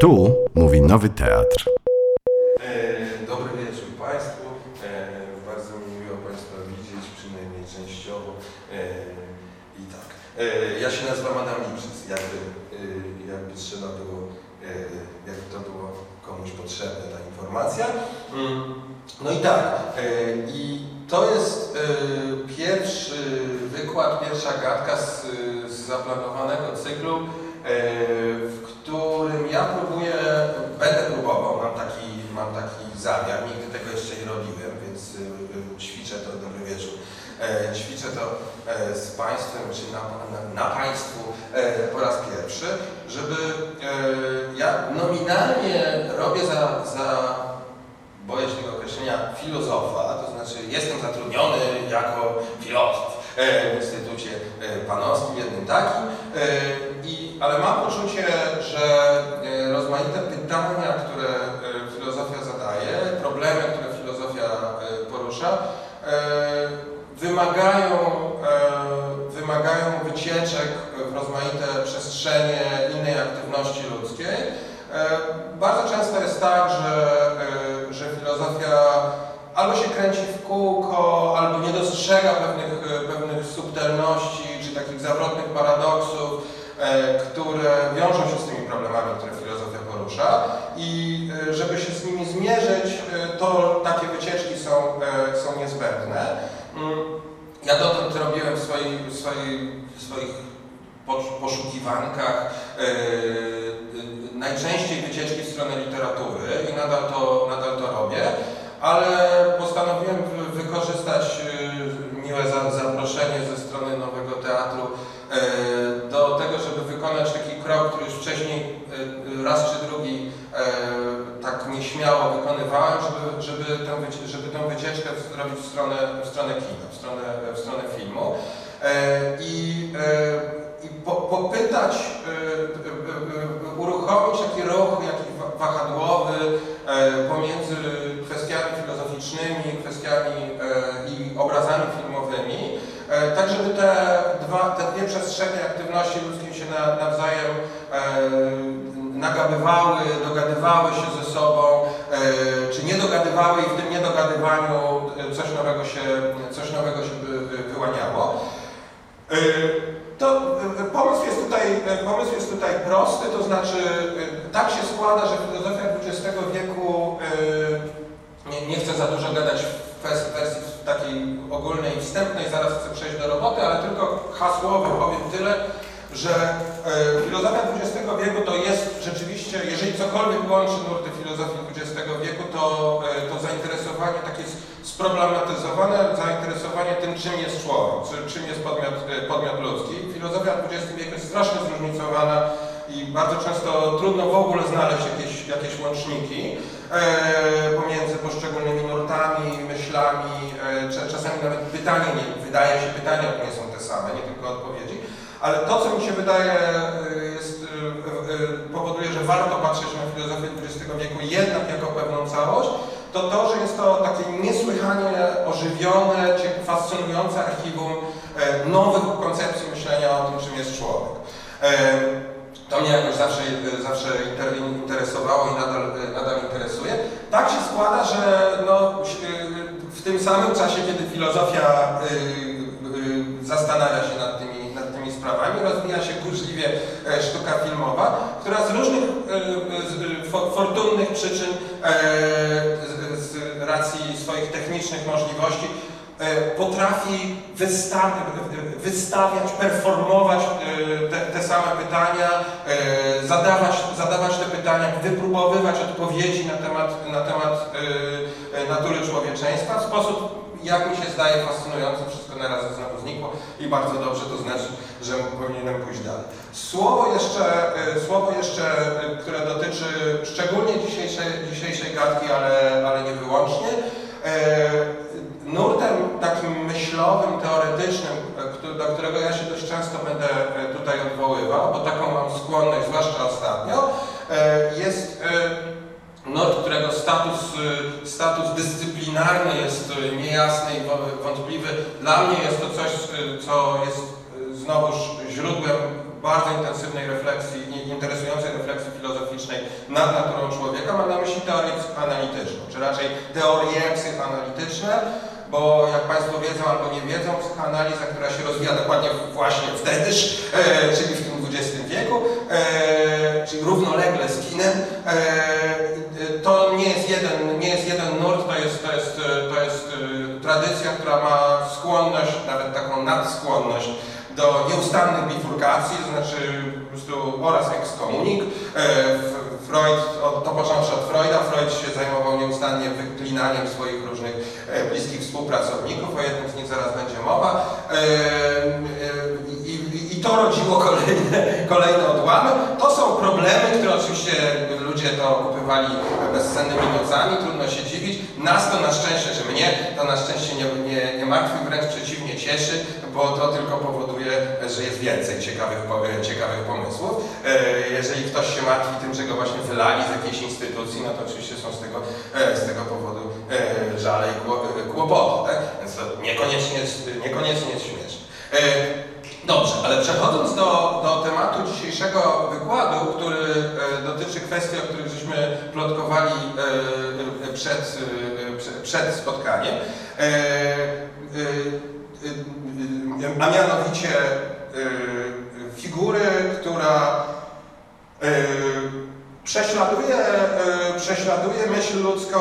Tu mówi Nowy Teatr. E, Dobry wieczór Państwu. E, Bardzo mi miło Państwa widzieć, przynajmniej częściowo. E, I tak. E, Ja się nazywam Adam Lipszyc, jakby, e, jakby trzeba było, e, jakby to było komuś potrzebna ta informacja. Mm, No i tak. e, I to jest e, pierwszy wykład, pierwsza gadka z, z zaplanowanego cyklu, e, w którym ja próbuję, będę próbował, mam taki, mam taki zamiar, nigdy tego jeszcze nie robiłem, więc y, ćwiczę to, dobry wieczór, e, ćwiczę to e, z Państwem, czy na, na, na Państwu e, po raz pierwszy, żeby ja nominalnie robię za, za boję się tego określenia, filozofa, to znaczy jestem zatrudniony jako filozof w Instytucie Panowskim, jednym takim, ale mam poczucie, że e, rozmaite pytania, które e, filozofia zadaje, problemy, które filozofia e, porusza, wymagają, wymagają wycieczek w rozmaite przestrzenie innej aktywności ludzkiej. Bardzo często jest tak, że, że filozofia albo się kręci w kółko, albo nie dostrzega pewnych, pewnych subtelności czy takich zawrotnych paradoksów, które wiążą się z tymi problemami, które filozofia porusza. I e, żeby się z nimi zmierzyć, e, to takie wycieczki są, e, są niezbędne. Mm, Ja dotąd robiłem w, swojej, w, swojej, w swoich po- poszukiwankach e, e, najczęściej wycieczki w stronę literatury i nadal to, nadal to robię, ale postanowiłem wy- wykorzystać e, miłe za- zaproszenie ze strony Nowego Teatru krok, który już wcześniej e, raz czy drugi e, tak nieśmiało wykonywałem, żeby, żeby, tę, żeby tę wycieczkę zrobić w stronę, w stronę kina, w stronę, w stronę filmu. E, I, i po, popytać, uruchomić taki ruch jakiś wa- wahadłowy pomiędzy kwestiami filozoficznymi, kwestiami e, i obrazami filmowymi, e, tak żeby te, dwa, te dwie przestrzenie aktywności ludzkiej się na, nawzajem e, nagabywały, dogadywały się ze sobą, e, czy nie dogadywały i w tym niedogadywaniu e, coś nowego się, coś nowego się wy, wy, wyłaniało. E, To e, pomysł jest, tutaj, e, pomysł jest tutaj prosty, to znaczy e, tak się składa, że filozofia XX wieku, e, nie, nie chcę za dużo gadać w wersji takiej ogólnej wstępnej, zaraz chcę przejść do roboty, ale tylko hasłowo powiem tyle, że e, filozofia XX wieku to jest rzeczywiście, jeżeli cokolwiek łączy nurty filozofii XX wieku, to, to zainteresowanie takie sproblematyzowane, zainteresowanie tym, czym jest człowiek, czy- czym jest podmiot, podmiot ludzki. Filozofia XX wieku jest strasznie zróżnicowana bardzo często trudno w ogóle znaleźć jakieś, jakieś łączniki e, pomiędzy poszczególnymi nurtami, myślami, e, czasami nawet pytania, nie, wydaje się, pytania nie są te same, nie tylko odpowiedzi. Ale to, co mi się wydaje, y, jest, powoduje, że warto patrzeć na filozofię XX wieku jednak jako pewną całość, to to, że jest to takie niesłychanie ożywione, fascynujące archiwum e, nowych koncepcji myślenia o tym, czym jest człowiek. E, To mnie jakoś zawsze, y, zawsze inter- interesowało i nadal, y, nadal interesuje. Tak się składa, że no, y, w tym samym czasie, kiedy filozofia zastanawia się nad tymi, nad tymi sprawami, rozwija się burzliwie e, sztuka filmowa, która z różnych fortunnych przyczyn, e, z, racji swoich technicznych możliwości, e, potrafi wystawi, wystawiać, performować e, te, te same pytania, e, zadawać, zadawać te pytania, wypróbowywać odpowiedzi na temat, na temat e, e, natury człowieczeństwa w sposób, jak mi się zdaje, fascynujący. Wszystko na razie znowu znikło i bardzo dobrze to znaczy, że powinienem pójść dalej. Słowo jeszcze, e, słowo jeszcze e, które dotyczy szczególnie dzisiejszej, dzisiejszej gadki, ale, ale nie wyłącznie. Takim myślowym, teoretycznym, e, do którego ja się dość często będę e, tutaj odwoływał, bo taką mam skłonność, zwłaszcza ostatnio, e, jest nurt, którego status, status dyscyplinarny jest niejasny i wątpliwy. Dla mnie jest to coś, co jest znowuż źródłem bardzo intensywnej refleksji, interesującej refleksji filozoficznej nad naturą człowieka, mam na myśli teorię psychoanalityczną, czy raczej teorie psychoanalityczne, bo jak Państwo wiedzą albo nie wiedzą, psychoanaliza, która się rozwija dokładnie właśnie wtedyż, e, czyli w tym XX wieku, e, czyli równolegle z kinem, e, to nie jest jeden, nie jest jeden nurt, to jest, to jest, to jest tradycja, która ma skłonność, nawet taką nadskłonność do nieustannych bifurkacji, to znaczy po prostu oraz ekskomunik. F- Freud, to począwszy od Freuda, Freud się zajmował nieustannie wyklinaniem swoich różnych e, bliskich współpracowników, o jednym z nich zaraz będzie mowa. E, e, I to rodziło kolejne, kolejne odłamy. To są problemy, które oczywiście ludzie to kupywali bezsennymi nocami, trudno się dziwić. Nas to na szczęście, czy mnie, to na szczęście nie, nie, nie martwi, wręcz przeciwnie cieszy, bo to tylko powoduje, że jest więcej ciekawych, ciekawych pomysłów. E, Jeżeli ktoś się martwi tym, że go właśnie wylali z jakiejś instytucji, no to oczywiście są z tego, e, z tego powodu e, żale i kło- kłopoty, tak? Więc to niekoniecznie, niekoniecznie jest śmieszne. Dobrze, ale przechodząc do, do tematu dzisiejszego wykładu, który e, dotyczy kwestii, o których żeśmy plotkowali e, przed, e, przed, spotkaniem, a mianowicie figury, która prześladuje, e, prześladuje myśl ludzką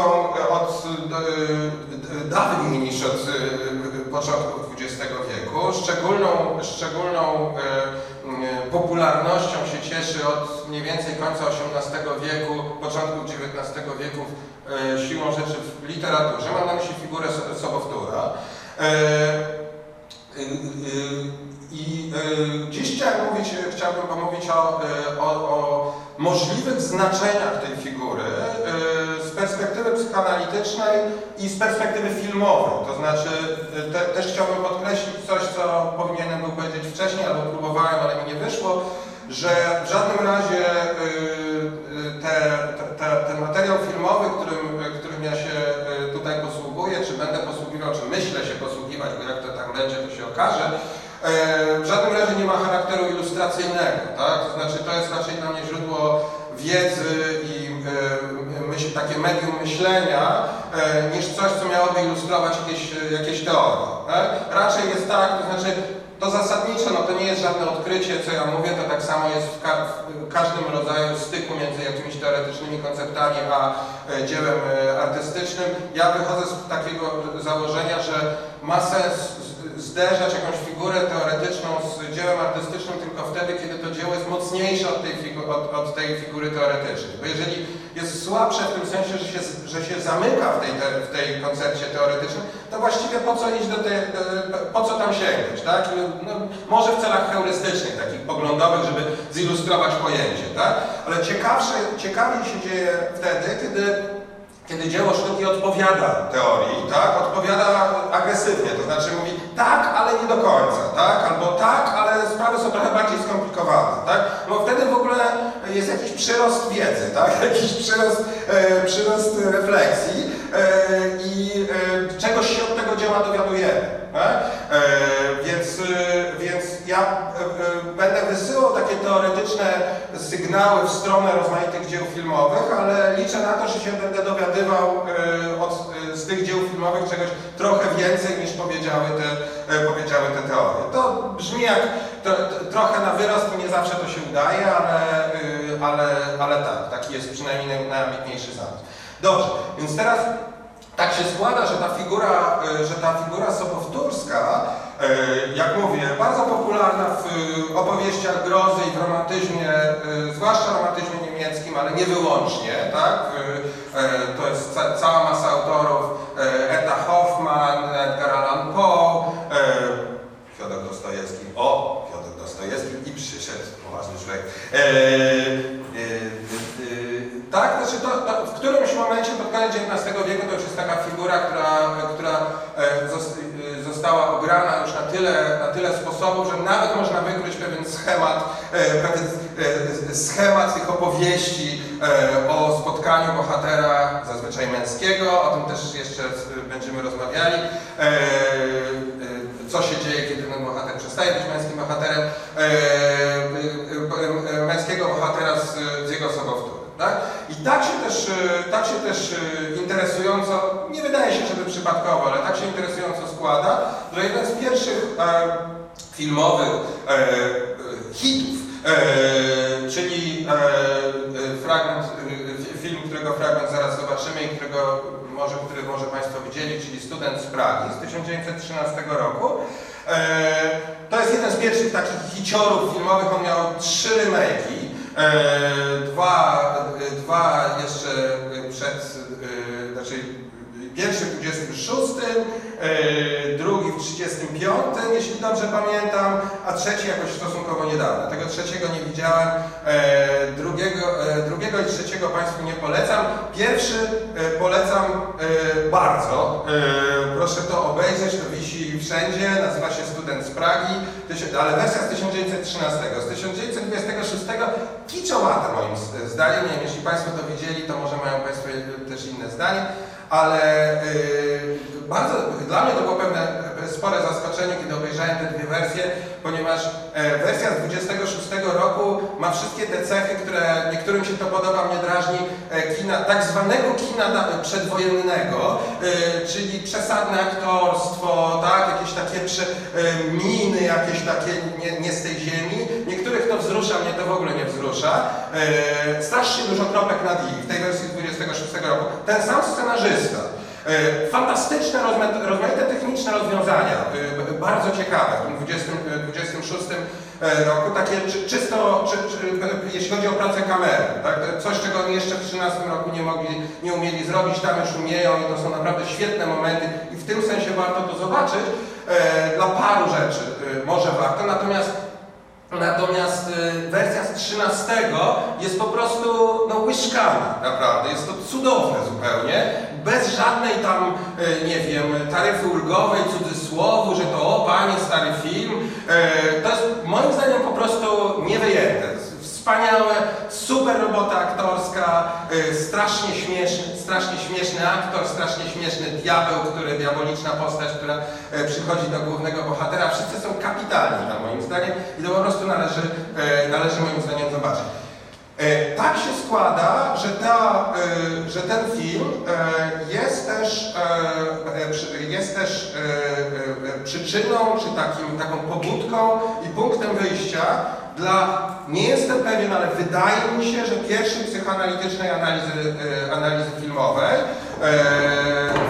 od e, dawniej niż od e, początku XX wieku. Szczególną, szczególną e, e, popularnością się cieszy od mniej więcej końca XVIII wieku, początku XIX wieku e, siłą rzeczy w literaturze. Mam na myśli figurę So- Sobowtóra. E, I dziś chciałem mówić, chciałbym pomówić o, o, o możliwych znaczeniach tej figury y, z perspektywy psychoanalitycznej i z perspektywy filmowej. To znaczy, y, te, też chciałbym podkreślić coś, co powinienem był powiedzieć wcześniej, albo próbowałem, ale mi nie wyszło, że w żadnym razie y, te, te, te, ten materiał filmowy, którym, którym ja się tutaj posługuję, czy będę posługiwał, czy myślę się posługiwać, bo jak to tam będzie, to się okaże, w żadnym razie nie ma charakteru ilustracyjnego, tak? To znaczy to jest raczej dla mnie źródło wiedzy i e, myśl, takie medium myślenia e, niż coś, co miałoby ilustrować jakieś, jakieś teorie. Tak? Raczej jest tak, to znaczy to zasadnicze, no to nie jest żadne odkrycie, co ja mówię, to tak samo jest w, ka w każdym rodzaju styku między jakimiś teoretycznymi konceptami a e, dziełem e, artystycznym. Ja wychodzę z takiego założenia, że ma sens zderzać jakąś figurę teoretyczną z dziełem artystycznym tylko wtedy, kiedy to dzieło jest mocniejsze od tej, figu- od, od tej figury teoretycznej. Bo jeżeli jest słabsze w tym sensie, że się, że się zamyka w tej, te, w tej koncepcie teoretycznej, to właściwie po co iść do tej, po co tam sięgać, tak? No, może w celach heurystycznych, takich poglądowych, żeby zilustrować pojęcie, tak? Ale ciekawsze, ciekawiej się dzieje wtedy, kiedy kiedy dzieło sztuki odpowiada teorii, tak? Odpowiada agresywnie, to znaczy mówi tak, ale nie do końca, tak? Albo tak, ale sprawy są trochę bardziej skomplikowane, tak? No wtedy w ogóle jest jakiś przyrost wiedzy, tak? Jakiś przyrost, e, przyrost refleksji e, i e, czegoś się od tego dzieła dowiadujemy, tak? E, więc, e, więc ja będę wysyłał takie teoretyczne sygnały w stronę rozmaitych dzieł filmowych, ale liczę na to, że się będę dowiadywał e, od, e, z tych dzieł filmowych czegoś trochę więcej niż powiedziały te, e, powiedziały te teorie. To brzmi jak to, to, trochę na wyrost, nie zawsze to się udaje, ale, ale, ale tak, taki jest przynajmniej naj- najambitniejszy zamysł. Dobrze, więc teraz tak się składa, że ta figura, że ta figura sobowtórska, jak mówię, bardzo popularna w e, opowieściach grozy i w romantyzmie, e, zwłaszcza romantyzmie niemieckim, ale nie wyłącznie, tak? E, e, To jest ca cała masa autorów, e, Eta Hoffman, Edgar Allan Poe, e, Fiodor Dostojewski. O, Fiodor Dostojewski i przyszedł poważny człowiek. E, e, e, e, tak, znaczy to, to w którymś momencie pod koniec XIX wieku to już jest taka figura, która, która e, e, została ograna już na tyle, na tyle sposobów, że nawet można wykryć pewien schemat, e, pewien e, schemat tych opowieści e, o spotkaniu bohatera, zazwyczaj męskiego, o tym też jeszcze e, będziemy rozmawiali. E, e, co się dzieje, kiedy ten bohater przestaje być męskim bohaterem, e, e, e, e, męskiego bohatera z, z jego sobowtórem. Tak? I tak się, też, e, tak się też e, interesująco, nie wydaje się, żeby przypadkowo, ale tak się interesująco składa, że jeden z pierwszych e, filmowych e, e, hitów, e, czyli e, fragment, film, którego fragment zaraz zobaczymy i którego może, który może Państwo widzieli, czyli Student z Pragi z 1913 roku. E, to jest jeden z pierwszych takich hiciorów filmowych, on miał trzy remake'i. E, dwa, e, dwa jeszcze przed, e, znaczy pierwszy w 26, e, drugi w 35, jeśli dobrze pamiętam, a trzeci jakoś stosunkowo niedawno. Tego trzeciego nie widziałem, e, drugiego, e, drugiego i trzeciego Państwu nie polecam. Pierwszy polecam bardzo. Proszę to obejrzeć, to wisi wszędzie, nazywa się Student z Pragi, ale wersja z 1913. Z 1926 kiczowata moim zdaniem, jeśli Państwo to widzieli, to może mają Państwo też inne zdanie, ale yy, bardzo, dla mnie to było pewne spore zaskoczenie, kiedy obejrzałem te dwie wersje, ponieważ e, wersja z 26 roku ma wszystkie te cechy, które niektórym się to podoba, mnie drażni, e, kina, tak zwanego kina przedwojennego, e, czyli przesadne aktorstwo, tak, jakieś takie prze, miny, jakieś takie nie, nie z tej ziemi. Niektórych to wzrusza, mnie to w ogóle nie wzrusza. E, strasznie dużo kropek nad i w tej wersji z 26 roku. Ten sam scenarzysta. E, Fantastyczne, rozma- rozmaite techniczne rozwiązania, b- bardzo ciekawe w tym 20, e, 26 e, roku, takie czy, czysto, czy, czy, jeśli chodzi o pracę kamery, tak? Coś, czego jeszcze w 13 roku nie mogli, nie umieli zrobić, tam już umieją i to są naprawdę świetne momenty i w tym sensie warto to zobaczyć. Dla paru rzeczy może warto, natomiast Natomiast y, wersja z 13 jest po prostu no, łyżkami, naprawdę. Jest to cudowne zupełnie. Bez żadnej tam, y, nie wiem, taryfy ulgowej, cudzysłowu, że to o panie, stary film. Y, to jest moim zdaniem po prostu niewyjęte. Wspaniałe, super robota aktorska, y, strasznie śmieszny, strasznie śmieszny aktor, strasznie śmieszny diabeł, który, diaboliczna postać, która e, przychodzi do głównego bohatera. Wszyscy są kapitalni tam moim zdaniem i to po prostu należy, e, należy moim zdaniem zobaczyć. Tak się składa, że, ta, że ten film jest też, jest też przyczyną, czy takim, taką pobudką i punktem wyjścia dla, nie jestem pewien, ale wydaje mi się, że pierwszej psychoanalitycznej analizy, e, analizy filmowej. E,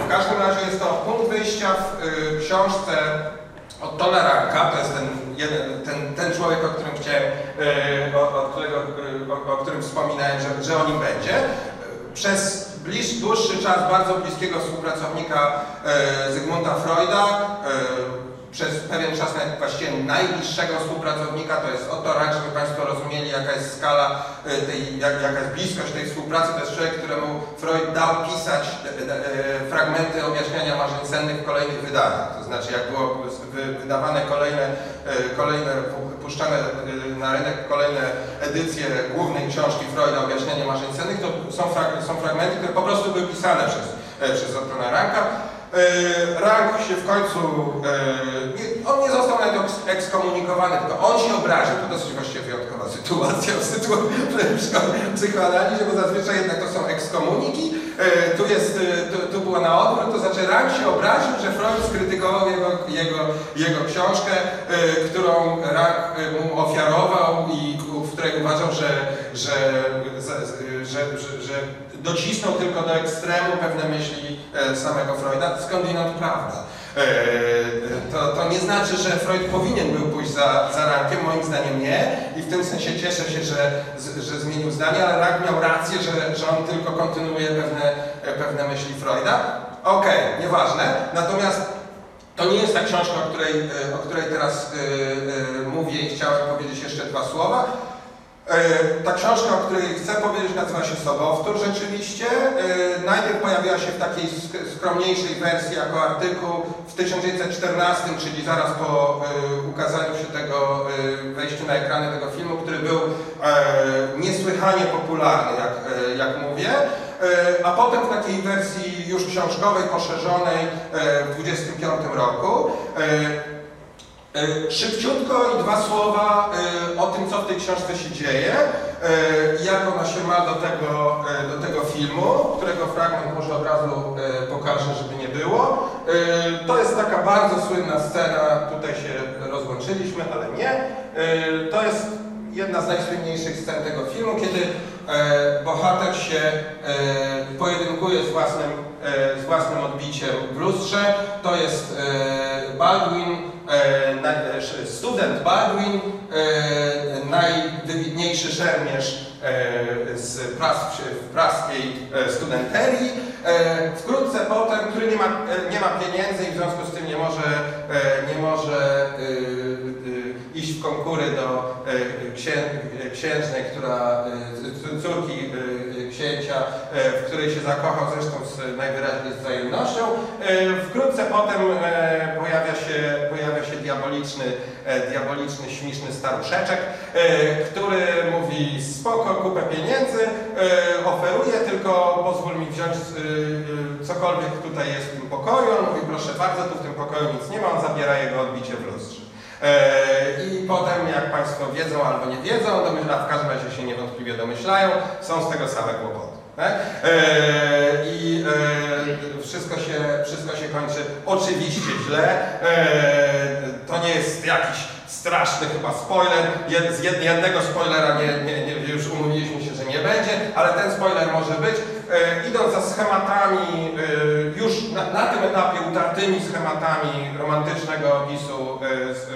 W każdym razie jest to punkt wyjścia w e, książce od Tona Ranka, to jest ten, jeden, ten, ten człowiek, o którym chciałem, o, o, którego, o, o którym wspominałem, że, że o nim będzie. Przez bliż, dłuższy czas bardzo bliskiego współpracownika Zygmunta Freuda, przez pewien czas nawet właściwie najbliższego współpracownika, to jest Otto Rank, żeby Państwo rozumieli jaka jest skala e, tej, jak, jaka jest bliskość tej współpracy. To jest człowiek, któremu Freud dał pisać e, e, fragmenty objaśniania marzeń sennych w kolejnych wydaniach. To znaczy jak było wy- wydawane kolejne, kolejne pu- puszczane na rynek kolejne edycje głównej książki Freuda Objaśnianie marzeń sennych, to są, są fragmenty, które po prostu były pisane przez, przez Ottona Ranka. E, Rank się w końcu, e, on nie został nawet eks- ekskomunikowany, tylko on się obraził. To dosyć właściwie wyjątkowa sytuacja w sytuacji psychoanalizie, bo zazwyczaj jednak to są ekskomuniki. E, Tu, jest, tu, tu było na odwrót, to znaczy Rank się obraził, że Freud skrytykował jego, jego, jego książkę, którą Rank mu ofiarował i w której uważał, że, że, że, że, że docisnął tylko do ekstremu pewne myśli e, samego Freuda, skądinąd prawda. E, To, to nie znaczy, że Freud powinien był pójść za, za Rankiem, moim zdaniem nie i w tym sensie cieszę się, że, że zmienił zdanie, ale Rank miał rację, że, że on tylko kontynuuje pewne, e, pewne myśli Freuda. Okej, nieważne, natomiast to nie jest ta książka, o której, o której teraz e, e, mówię i chciałem powiedzieć jeszcze dwa słowa. E, Ta książka, o której chcę powiedzieć, nazywa się Sobowtór rzeczywiście. E, Najpierw pojawiła się w takiej sk- skromniejszej wersji jako artykuł w 1914, czyli zaraz po e, ukazaniu się tego, wejściu na ekrany tego filmu, który był niesłychanie popularny, jak, jak mówię. A potem w takiej wersji już książkowej, poszerzonej w 25 roku. E, Szybciutko i dwa słowa e, o tym, co w tej książce się dzieje e, jak ona się ma do tego, do tego filmu, którego fragment może od razu pokażę, żeby nie było. To jest taka bardzo słynna scena, tutaj się rozłączyliśmy, ale nie. To jest jedna z najsłynniejszych scen tego filmu, kiedy bohater się pojedynkuje z własnym, z własnym odbiciem w lustrze. To jest Baldwin, student Baldwin, e, najwybitniejszy szermierz e, z pras, w praskiej e, studenterii. E, wkrótce potem, który nie ma, e, nie ma pieniędzy i w związku z tym nie może, e, nie może e, e, iść w konkury do e, księ, księżnej, która, e, córki e, księcia, e, w której się zakochał zresztą z najwyraźniej z wzajemnością. E, Wkrótce potem e, pojawia się diaboliczny, e, diaboliczny, śmieszny staruszeczek, e, który mówi spoko, kupę pieniędzy, e, oferuje, tylko pozwól mi wziąć cokolwiek tutaj jest w tym pokoju. On mówi proszę bardzo, tu w tym pokoju nic nie ma, on zabiera jego odbicie w lustrze. I potem, jak Państwo wiedzą albo nie wiedzą, a w każdym razie się niewątpliwie domyślają, są z tego same kłopoty. Tak? E, I e, wszystko, się, wszystko się kończy oczywiście źle. E, to nie jest jakiś straszny chyba spoiler. Z jed, jednego spoilera nie, nie, nie, już umówiliśmy się, że nie będzie, ale ten spoiler może być. Idąc za schematami, już na, na tym etapie utartymi schematami romantycznego opisu z,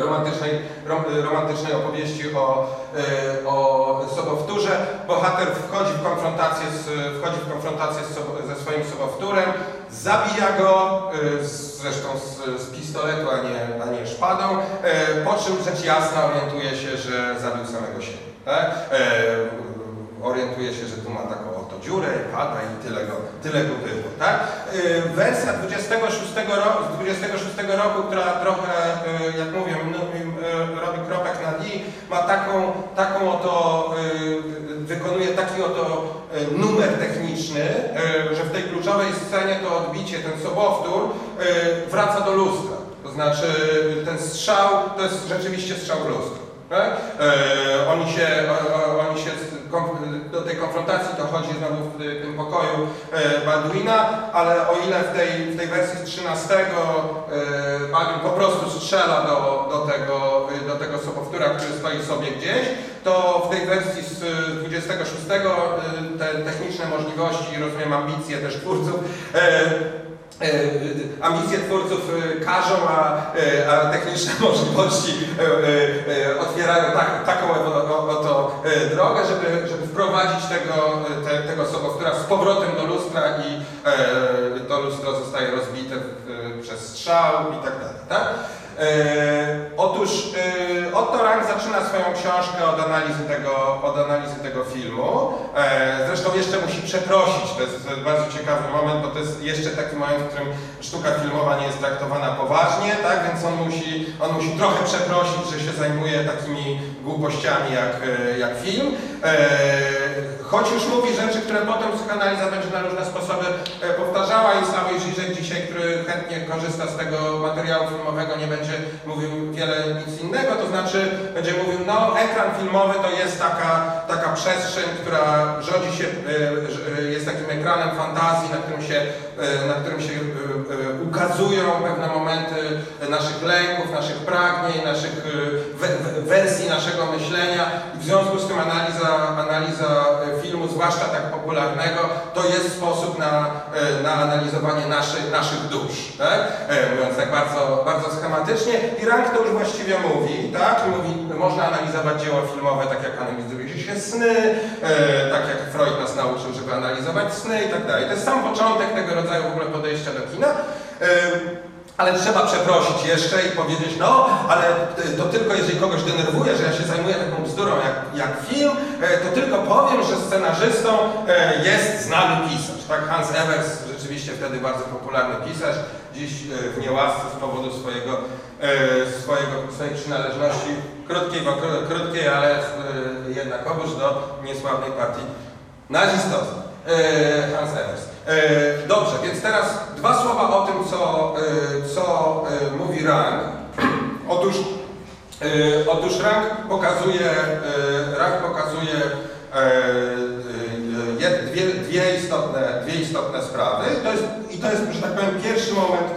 romantycznej, rom, romantycznej opowieści o, e, o sobowtórze. Bohater wchodzi w konfrontację z, wchodzi w konfrontację z ze swoim sobowtórem, zabija go, e, zresztą z, z pistoletu, a nie, a nie szpadą, e, po czym rzecz jasna orientuje się, że zabił samego siebie. Tak? Orientuje się, że tu ma taką dziurę, pada i tyle go, tyle go było. Tak? E, wersja 26 roku, z 26 roku, która trochę, e, jak mówię, e, robi kropek na i, ma taką, taką oto, wykonuje taki oto numer techniczny, że w tej kluczowej scenie to odbicie, ten sobowtór wraca do lustra. To znaczy ten strzał to jest rzeczywiście strzał w lustro. Tak? E, oni się, o, oni się do tej konfrontacji dochodzi znowu w tym pokoju e, Baldwina, ale o ile w tej, w tej wersji z 13 e, Baldwin po prostu strzela do, do, tego, do tego sobowtóra, który stoi sobie gdzieś, to w tej wersji z y, 26 y, te techniczne możliwości, rozumiem ambicje też twórców, e, E, ambicje twórców e, każą, a, e, a techniczne możliwości e, e, e, otwierają tak, taką oto, e, drogę, żeby, żeby wprowadzić tego, e, te, tego sobowtóra z powrotem do lustra i e, to lustro zostaje rozbite w, przez strzał i tak dalej. Tak? E, otóż e, Otto Rank zaczyna swoją książkę od analizy tego, od analizy tego filmu. E, zresztą jeszcze musi przeprosić, to jest, bardzo ciekawy moment, bo to jest jeszcze taki moment, w którym sztuka filmowa nie jest traktowana poważnie, tak? więc on musi, on musi trochę przeprosić, że się zajmuje takimi głupościami jak, e, jak film. Choć już mówi rzeczy, które potem psychoanaliza będzie na różne sposoby e, powtarzała i Sławoj Żyżek dzisiaj, który chętnie korzysta z tego materiału filmowego, nie będzie mówił wiele nic innego, to znaczy będzie mówił, no ekran filmowy to jest taka, taka przestrzeń, która rządzi się, e, e, jest takim ekranem fantazji, na którym się, na którym się ukazują pewne momenty naszych lęków, naszych pragnień, naszych we- we- wersji naszego myślenia. W związku z tym analiza, analiza filmu, zwłaszcza tak popularnego, to jest sposób na, e, na analizowanie naszych, naszych dusz, tak? E, mówiąc tak bardzo, bardzo schematycznie. I Rank to już właściwie mówi, tak? Mówi, można analizować dzieło filmowe tak jak analizuje się sny, e, tak jak Freud nas nauczył, żeby analizować sny i tak dalej. To jest sam początek tego rodzaju w ogóle podejścia do kina. Ale trzeba przeprosić jeszcze i powiedzieć, no, ale to tylko jeżeli kogoś denerwuje, że ja się zajmuję taką bzdurą jak, jak film, e, to tylko powiem, że scenarzystą e, jest znany pisarz. Tak, Hans Evers, rzeczywiście wtedy bardzo popularny pisarz, dziś e, w niełasce z powodu swojego, swojego, swojej przynależności krótkiej, bo kró- krótkiej, ale jednak obóz do niesławnej partii nazistowskiej. Hans Evers. E, Dobrze, więc teraz dwa słowa o tym, co, e, co e, mówi Rang. Otóż, otóż rank pokazuje, rank pokazuje dwie, dwie, istotne, dwie istotne sprawy. To jest, i to jest, że tak powiem, pierwszy moment.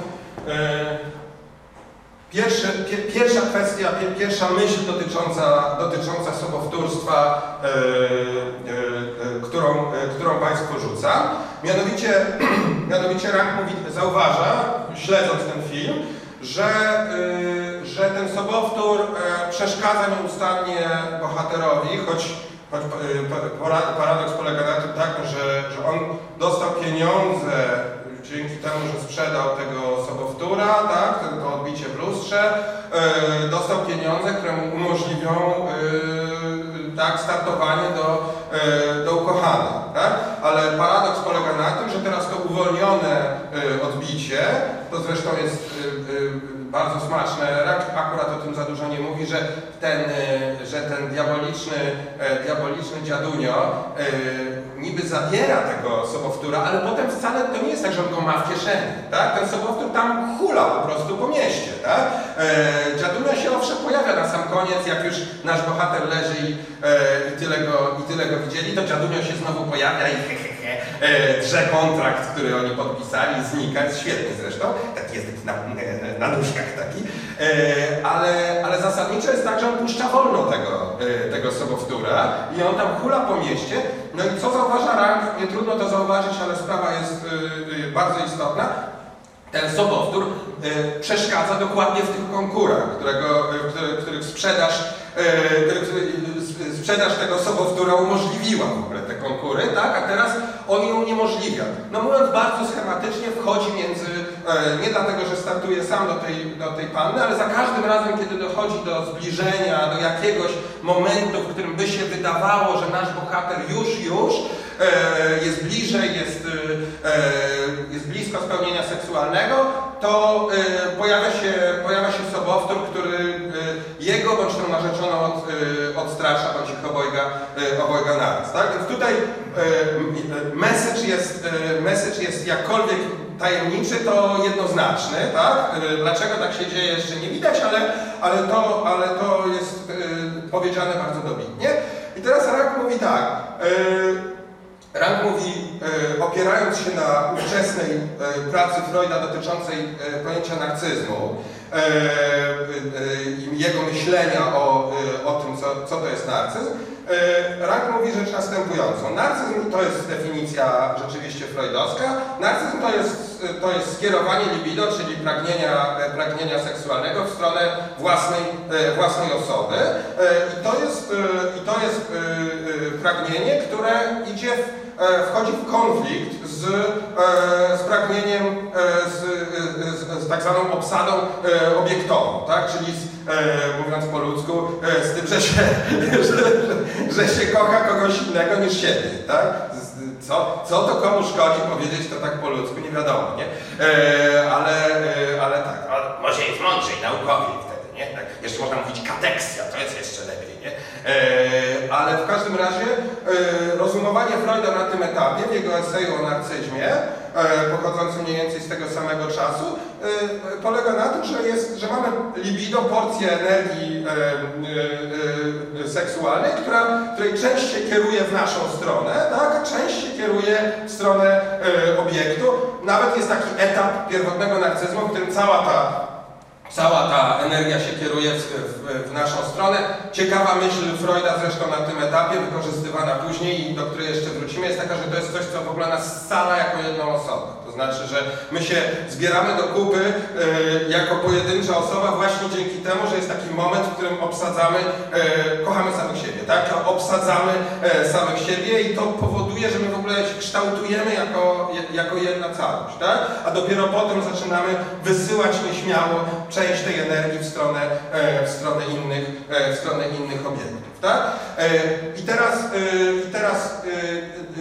Pierwsza kwestia, pie, pierwsza myśl dotycząca, dotycząca sobowtórstwa, e, e, e, którą, e, którą Państwu rzucam. Mianowicie, mianowicie Rank mówi, zauważa, śledząc ten film, że, że ten sobowtór e, przeszkadza nieustannie bohaterowi, choć, choć para- paradoks polega na tym takim, że, że on dostał pieniądze dzięki temu, że sprzedał tego sobowtóra, tak, to, to odbicie w lustrze, e, dostał pieniądze, które mu umożliwią e, tak, startowanie do, e, do ukochanej. Tak? Ale paradoks polega na tym, że teraz to uwolnione e, odbicie, to zresztą jest e, e, bardzo smaczne, Rak akurat o tym za dużo nie mówi, że ten, że ten diaboliczny, diaboliczny dziadunio niby zabiera tego sobowtóra, ale potem wcale to nie jest tak, że on go ma w kieszeni, tak? Ten sobowtór tam hula po prostu po mieście, tak? E, dziadunio się owszem pojawia na sam koniec, jak już nasz bohater leży i, e, i, tyle, go, i tyle go widzieli, to dziadunio się znowu pojawia i he, he, he, e, drze kontrakt, który oni podpisali, znika, jest świetny zresztą, taki jest taki na, e, na nóżkach taki, ale, ale zasadniczo jest tak, że on puszcza wolno tego, e, tego sobowtóra i on tam hula po mieście, no i co zauważa Rank, nie trudno to zauważyć, ale sprawa jest e, e, bardzo istotna, ten sobowtór e, przeszkadza dokładnie w tych konkurach, którego, e, który, których sprzedaż, sprzedaż tego sobowtóra umożliwiła w ogóle te konkury, tak? a teraz on ją uniemożliwia. No mówiąc bardzo schematycznie, wchodzi między, e, nie dlatego, że startuje sam do tej, do tej panny, ale za każdym razem, kiedy dochodzi do zbliżenia, do jakiegoś momentu, w którym by się wydawało, że nasz bohater już, już e, jest bliżej, jest, e, jest blisko spełnienia seksualnego, to pojawia, się, pojawia się sobowtór, który jego bądź tą narzeczoną od, e, odstrasza, bądź ich obojga, e, obojga naraz. Tak? Więc tutaj m- message jest, message jest jakkolwiek tajemniczy, to jednoznaczny. Tak? Dlaczego tak się dzieje jeszcze nie widać, ale, ale, to, ale to jest powiedziane bardzo dobitnie. I teraz Rak mówi tak. Rank mówi, e, opierając się na ówczesnej e, pracy Freuda dotyczącej e, pojęcia narcyzmu i jego myślenia o, o tym, co, co to jest narcyzm, Rank mówi rzecz następującą. Narcyzm to jest definicja rzeczywiście freudowska. Narcyzm to jest, to jest skierowanie libido, czyli pragnienia, pragnienia seksualnego w stronę własnej, własnej osoby. I to jest, i to jest pragnienie, które idzie w wchodzi w konflikt z, e, z pragnieniem, e, z, e, z, z tak zwaną obsadą e, obiektową, tak? czyli z, e, mówiąc po ludzku, e, z tym, że się, że, że, się kocha kogoś innego niż siebie. Tak? Co, co to komu szkodzi powiedzieć to tak po ludzku, nie wiadomo, nie? E, ale, e, ale tak, ale może jest mądrzej, naukowiej wtedy, nie? Tak, jeszcze można mówić kateksja, to jest jeszcze lepiej, nie? E, ale w każdym razie e, rozumowanie Freuda na tym etapie, w jego eseju o narcyzmie, e, pochodzącym mniej więcej z tego samego czasu, e, polega na tym, że, jest, że mamy libido, porcję energii e, e, e, seksualnej, która, której część się kieruje w naszą stronę, tak? część się kieruje w stronę e, obiektu. Nawet jest taki etap pierwotnego narcyzmu, w którym cała ta Cała ta energia się kieruje w, w, w naszą stronę. Ciekawa myśl Freuda zresztą na tym etapie, wykorzystywana później i do której jeszcze wrócimy, jest taka, że to jest coś, co w ogóle nas scala jako jedną osobę. Znaczy, że my się zbieramy do kupy e, jako pojedyncza osoba właśnie dzięki temu, że jest taki moment, w którym obsadzamy, e, kochamy samych siebie, tak? Obsadzamy e, samych siebie i to powoduje, że my w ogóle się kształtujemy jako, jako jedna całość, tak? A dopiero potem zaczynamy wysyłać nieśmiało część tej energii w stronę, e, w stronę, innych, w stronę innych obiektów, tak? I teraz, i teraz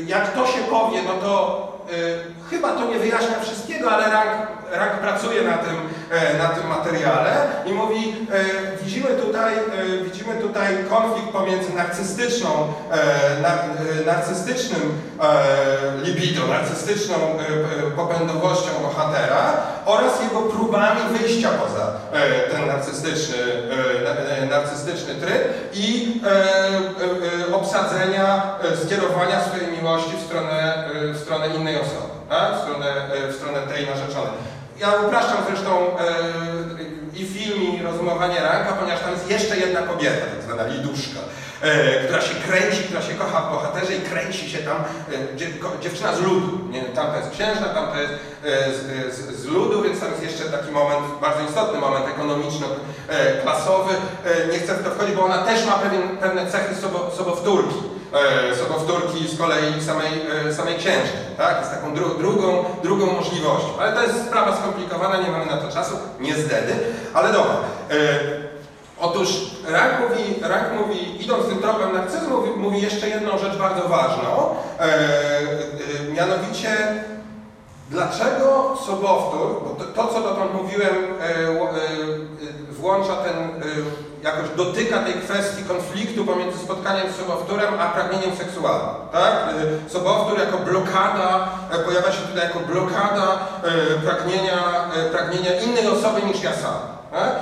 jak to się powie, no to chyba to nie wyjaśnia wszystkiego, ale rank, rank pracuje na tym, e, na tym materiale i mówi, e, widzimy tutaj, e, widzimy tutaj konflikt pomiędzy narcystyczną, na, narcystycznym libido, narcystyczną popędowością bohatera oraz jego próbami wyjścia poza ten narcystyczny, na- narcystyczny tryb i obsadzenia, skierowania swojej miłości w stronę, w stronę innej osoby, tak? w, stronę, e, w stronę tej narzeczonej. Ja upraszczam zresztą e, i film, i rozumowanie ranka, ponieważ tam jest jeszcze jedna kobieta, tak zwana liduszka, e, która się kręci, która się kocha w bohaterze i kręci się tam, e, dziewczyna z ludu. Nie, tamta jest księżna, tamta jest e, z, z, ludu, więc tam jest jeszcze taki moment, bardzo istotny moment ekonomiczno-klasowy. E, nie chcę w to wchodzić, bo ona też ma pewien, pewne cechy sobo, sobowtórki. E, sobowtórki z kolei samej, e, samej księżny, tak? Jest taką dru, drugą, drugą możliwością. Ale to jest sprawa skomplikowana, nie mamy na to czasu, niestety. Ale dobra. E, Otóż Rank mówi, Rank mówi, idąc tym tropem narcyzmu, mówi, mówi jeszcze jedną rzecz bardzo ważną, e, e, mianowicie dlaczego sobowtór, bo to, to co dotąd mówiłem, e, e, e, włącza ten, jakoś dotyka tej kwestii konfliktu pomiędzy spotkaniem z sobowtórem a pragnieniem seksualnym, tak? Sobowtór jako blokada, pojawia się tutaj jako blokada pragnienia, pragnienia innej osoby niż ja sam. Tak?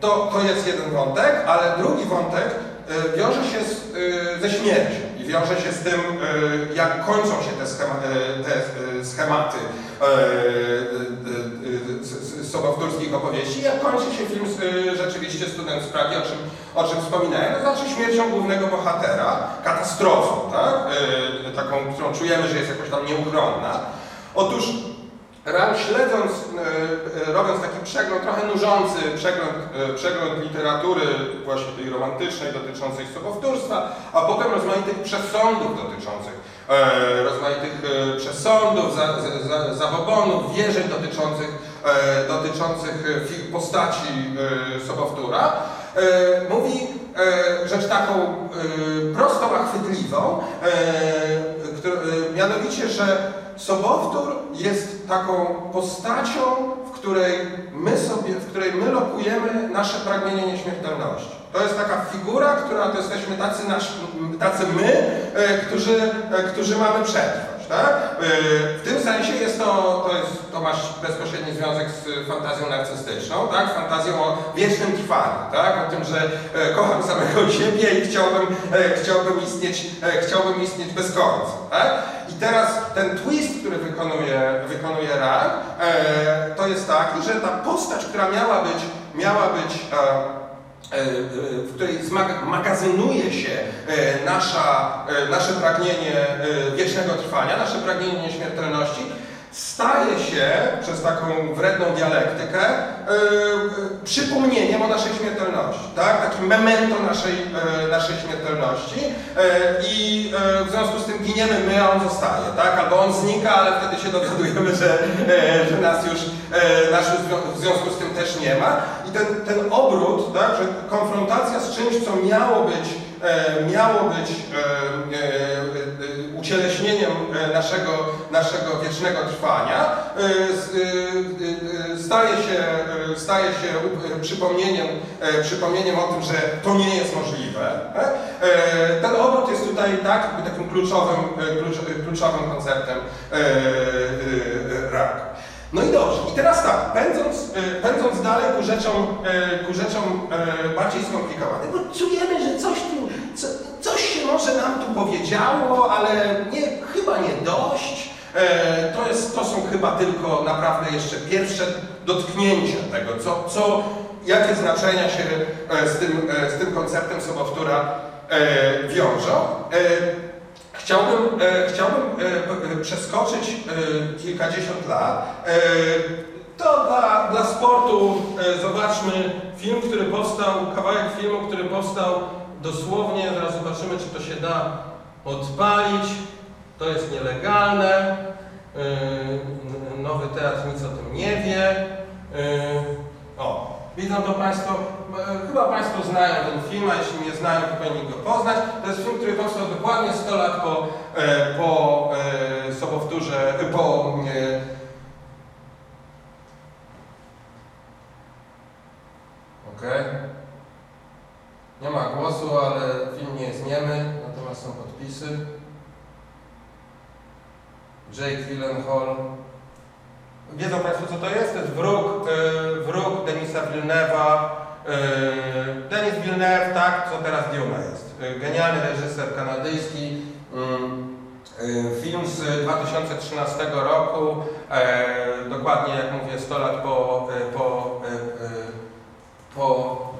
To, to jest jeden wątek, ale drugi wątek wiąże się z, ze śmiercią wiąże się z tym, e, jak kończą się te, schema, e, te e, schematy sobowtórskich opowieści, jak kończy się film rzeczywiście Student z o czym, o czym wspominałem, to znaczy śmiercią głównego bohatera, katastrofą, tak? Taką, którą czujemy, że jest jakoś tam nieuchronna. Otóż śledząc, e, e, robiąc taki przegląd, trochę nużący przegląd, e, przegląd literatury właśnie tej romantycznej dotyczącej sobowtórstwa, a potem rozmaitych przesądów dotyczących, rozmaitych przesądów, za, za, wierzeń dotyczących, dotyczących postaci sobowtóra, mówi rzecz taką e, prostą, a chwytliwą, e, e, mianowicie, że Sobowtór jest taką postacią, w której my sobie, w której my lokujemy nasze pragnienie nieśmiertelności. To jest taka figura, która to jesteśmy tacy, nasz, tacy my, e, którzy, e, którzy mamy przetrwać. Tak? E, W tym sensie jest to, to, jest, to masz bezpośredni związek z fantazją narcystyczną, tak? fantazją o wiecznym trwaniu, tak? o tym, że e, kocham samego siebie i chciałbym, e, chciałbym, istnieć, e, chciałbym istnieć bez końca. Tak? I teraz ten twist, który wykonuje, wykonuje Ran, e, to jest taki, że ta postać, która miała być, miała być w której zmagazynuje się e, nasza, e, nasze pragnienie e, wiecznego trwania, nasze pragnienie nieśmiertelności, staje się przez taką wredną dialektykę e, e, przypomnieniem o naszej śmiertelności, tak? takim memento naszej, e, naszej śmiertelności e, i e, w związku z tym giniemy my, a on zostaje, tak? albo on znika, ale wtedy się dowiadujemy, że, e, że nas już, e, nas już w zwią- w związku z tym też nie ma ten, ten obrót, tak? że konfrontacja z czymś, co miało być e, miało być e, e, e, ucieleśnieniem e, naszego, naszego wiecznego trwania, staje się, staje się przypomnieniem, przypomnieniem o tym, że to nie jest możliwe. tak? Ten obrót jest tutaj tak, takim kluczowym, klucz, kluczowym konceptem raku. No i dobrze, i teraz tak, pędząc, e, pędząc dalej ku rzeczom, e, ku rzeczom e, bardziej skomplikowanym, no czujemy, że coś tu, co, coś się może nam tu powiedziało, ale nie, chyba nie dość. To, jest, to są chyba tylko naprawdę jeszcze pierwsze dotknięcia tego, co, co, jakie znaczenia się z tym, z tym konceptem sobowtóra wiążą. Chciałbym, e, chciałbym e, e, przeskoczyć e, kilkadziesiąt lat. E, to dla, dla sportu e, zobaczmy film, który powstał, kawałek filmu, który powstał dosłownie, zaraz zobaczymy, czy to się da odpalić. To jest nielegalne. E, Nowy teatr nic o tym nie wie. E, O, Widzą to Państwo, e, chyba Państwo znają ten film, a jeśli nie znają, to powinni go poznać. To jest film, który powstał dokładnie 100 lat po, e, po e, sobowtórze, po Okej. Okay. Nie ma głosu, ale film nie jest niemy, natomiast są podpisy. Jake Willenhall, Wiedzą Państwo, co to jest? To jest wróg, y, wróg Denisa Villeneuve'a. Y, Denis Villeneuve, tak, co teraz Dune jest. Y, genialny reżyser kanadyjski. Mm, y, Film z 2013 roku, e, dokładnie jak mówię 100 lat po, e, po, po,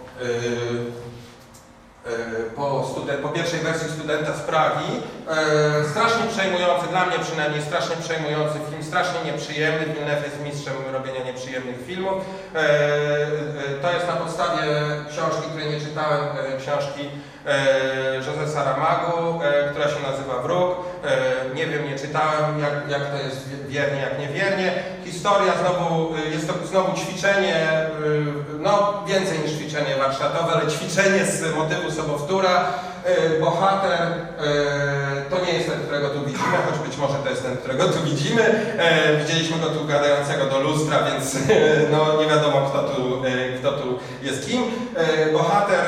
po, studen- po pierwszej wersji studenta z. E, strasznie przejmujący, dla mnie przynajmniej strasznie przejmujący film, strasznie nieprzyjemny. Villeneuve jest mistrzem robienia nieprzyjemnych filmów. E, e, to jest na podstawie książki, której nie czytałem, e, książki e, Jose Saramagu, e, która się nazywa Wróg. E, nie wiem, nie czytałem, jak, jak to jest wie- wiernie, jak niewiernie. Historia znowu, e, jest to znowu ćwiczenie, e, no więcej niż ćwiczenie warsztatowe, ale ćwiczenie z motywu sobowtóra. Bohater to nie jest ten, którego tu widzimy, choć być może to jest ten, którego tu widzimy. Widzieliśmy go tu gadającego do lustra, więc no, nie wiadomo kto tu, kto tu jest kim. Bohater,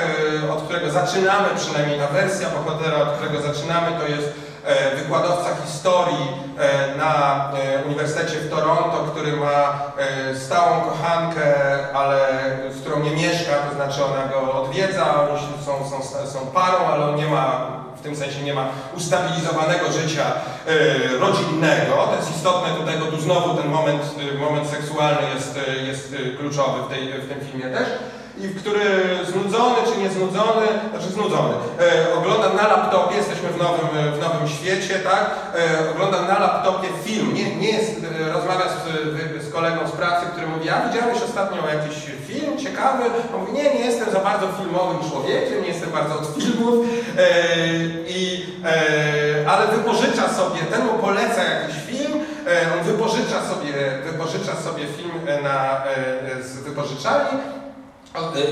od którego zaczynamy, przynajmniej ta wersja bohatera, od którego zaczynamy, to jest wykładowca historii e, na e, Uniwersytecie w Toronto, który ma e, stałą kochankę, ale z którą nie mieszka, to znaczy ona go odwiedza, oni są, są, są parą, ale on nie ma, w tym sensie nie ma ustabilizowanego życia e, rodzinnego. To jest istotne tutaj, bo tu znowu ten moment, e, moment seksualny jest, e, jest e, kluczowy w, tej, w tym filmie też i w który znudzony czy nieznudzony, znaczy znudzony, e, oglądam na laptopie, jesteśmy w nowym, e, w nowym świecie, tak? E, oglądam na laptopie film, nie, nie jest, e, rozmawiam z, z kolegą z pracy, który mówi, a widziałeś ostatnio jakiś film ciekawy? On mówi, nie, nie jestem za bardzo filmowym człowiekiem, nie jestem bardzo od filmów, e, i, e, ale wypożycza sobie, ten mu poleca jakiś film, e, on wypożycza sobie, wypożycza sobie film na, z wypożyczalni,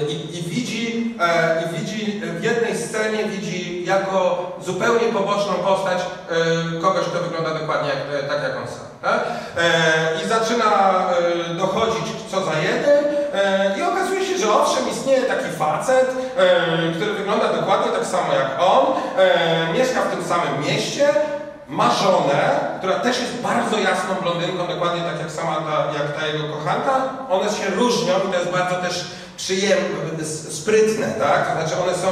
I, I widzi, e, i widzi w jednej scenie widzi jako zupełnie poboczną postać e, kogoś, kto wygląda dokładnie jak, e, tak jak on sam. Tak? E, I zaczyna e, dochodzić co za jeden e, i okazuje się, że owszem istnieje taki facet, e, który wygląda dokładnie tak samo jak on, e, mieszka w tym samym mieście, ma żonę, która też jest bardzo jasną blondynką, dokładnie tak jak sama ta, jak ta jego kochanka. One się różnią i to jest bardzo też przyjemne, sprytne, tak? Znaczy one są,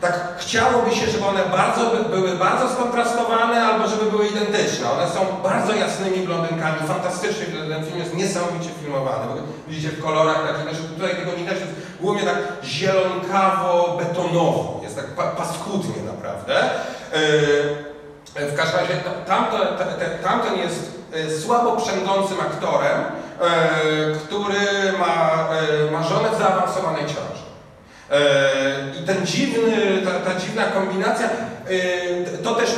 tak chciałoby się, żeby one bardzo by, były bardzo skontrastowane albo żeby były identyczne. One są bardzo jasnymi blondynkami, fantastycznie, ten film jest niesamowicie filmowany. Widzicie w kolorach takich, znaczy tutaj tego nie widać, jest głównie tak zielonkawo-betonowo, jest tak pa, paskudnie naprawdę. Yy, w każdym razie ta- tamto, te, te, tamten jest e, słabo przędzącym aktorem, który ma, e, ma żonę w zaawansowanej ciąży. E, I ten dziwny, ta, ta dziwna kombinacja, e, to też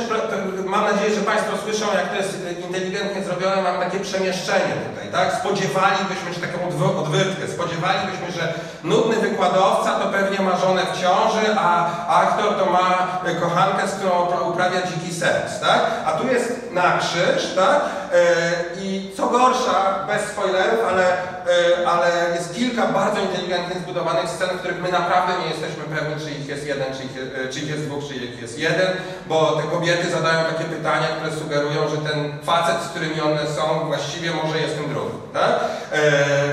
mam nadzieję, że Państwo słyszą, jak to jest inteligentnie zrobione, mam takie przemieszczenie tutaj, tak? Spodziewalibyśmy się taką odw- odwyrtkę, spodziewalibyśmy, że nudny wykładowca to pewnie ma żonę w ciąży, a aktor to ma kochankę, z którą upra- uprawia dziki seks, tak? A tu jest na krzyż, tak? E, I co gorsza, bez spoilerów, ale, e, ale jest kilka bardzo inteligentnie zbudowanych scen, w których my naprawdę nie jesteśmy pewni, czy ich jest jeden, czy ich, czy ich jest dwóch, czy ich jest jeden, bo te kobiety zadają takie pytania, które sugerują, że ten facet, z którymi one są, właściwie może jest tym drugim, tak? E,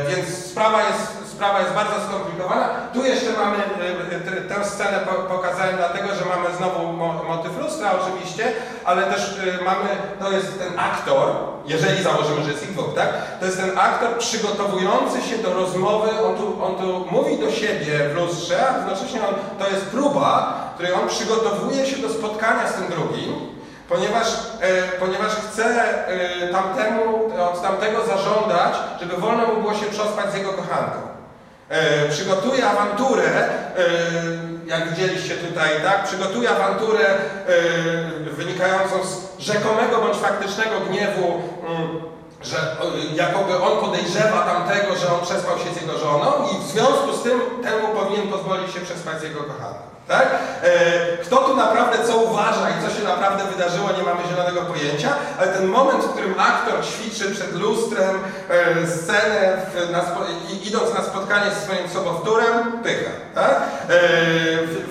więc sprawa jest, sprawa jest bardzo skomplikowana. Tu jeszcze mamy, e, tę scenę po- pokazałem dlatego, że mamy znowu mo, motyw lustra oczywiście, ale też e, mamy, to jest ten aktor, jeżeli założymy, że jest dwóch, tak? To jest ten aktor przygotowujący się do rozmowy, on tu, on tu mówi do siebie w lustrze, a jednocześnie on, to jest próba, której on przygotowuje się do spotkania z tym drugim, ponieważ, e, ponieważ chce e, tamtemu, od tamtego zażądać, żeby wolno mu było się przespać z jego kochanką. E, przygotuje awanturę, e, jak widzieliście tutaj, tak? Przygotuje awanturę e, wynikającą z rzekomego bądź faktycznego gniewu, mm, że jakoby on podejrzewa tamtego, że on przespał się z jego żoną i w związku z tym temu powinien pozwolić się przespać z jego kochanką. Tak? E, Kto tu naprawdę co uważa i co się naprawdę wydarzyło, nie mamy zielonego pojęcia, ale ten moment, w którym aktor ćwiczy przed lustrem e, scenę, w, na, idąc na spotkanie ze swoim sobowtórem, pycha. Tak? E,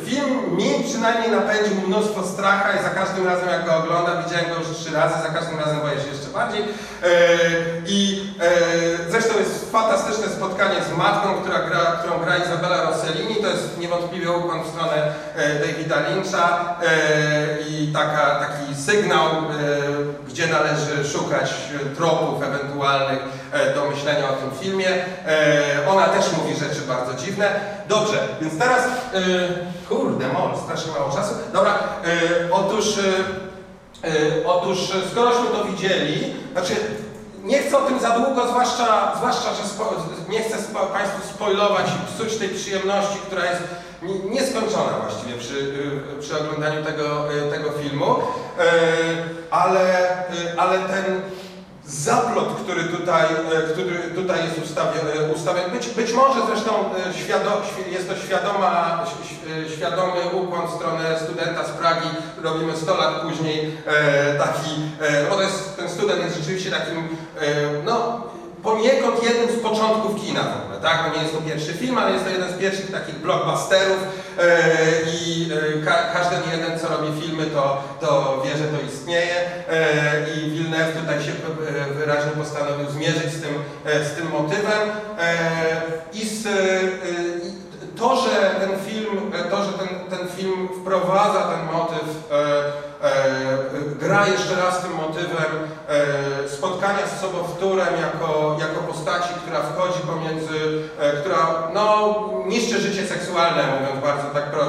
film mi przynajmniej napędził mnóstwo stracha i za każdym razem jak go oglądam, widziałem go już trzy razy, za każdym razem boję się jeszcze bardziej. I zresztą jest fantastyczne spotkanie z matką, która gra, którą gra Izabela Rossellini. To jest niewątpliwie ukłon w stronę Davida Lyncha e, i taka, taki sygnał, e, gdzie należy szukać tropów ewentualnych e, do myślenia o tym filmie. E, ona też mówi rzeczy bardzo dziwne. Dobrze, więc teraz, e, kurde mol, strasznie mało czasu. Dobra, e, otóż, e, e, otóż e, skorośmy to widzieli, znaczy nie chcę o tym za długo, zwłaszcza, zwłaszcza że spo, nie chcę spo, Państwu spoilować i psuć tej przyjemności, która jest nieskończona właściwie przy, y, przy oglądaniu tego, y, tego filmu, E, ale, y, ale ten zaplot, który tutaj, e, który tutaj jest ustawiony, ustawiony być, być może zresztą e, świado, świ- jest to świadoma, świadomy ukłon w stronę studenta z Pragi, robimy 100 lat później e, taki, e, bo to jest, ten student jest rzeczywiście takim, e, no, poniekąd jednym z początków kina w ogóle, tak? No nie jest to pierwszy film, ale jest to jeden z pierwszych takich blockbusterów e, i e, ka każdy jeden, co robi filmy, to, to wie, że to istnieje e, i Villeneuve tutaj się wyraźnie postanowił zmierzyć z tym, z tym motywem e, i z, i to, że ten film, to, że ten, ten film wprowadza ten motyw, e, e, gra jeszcze raz tym motywem spotkania z sobowtórem jako, jako postaci, która wchodzi pomiędzy, e, która no, niszczy życie seksualne, mówiąc bardzo tak pro,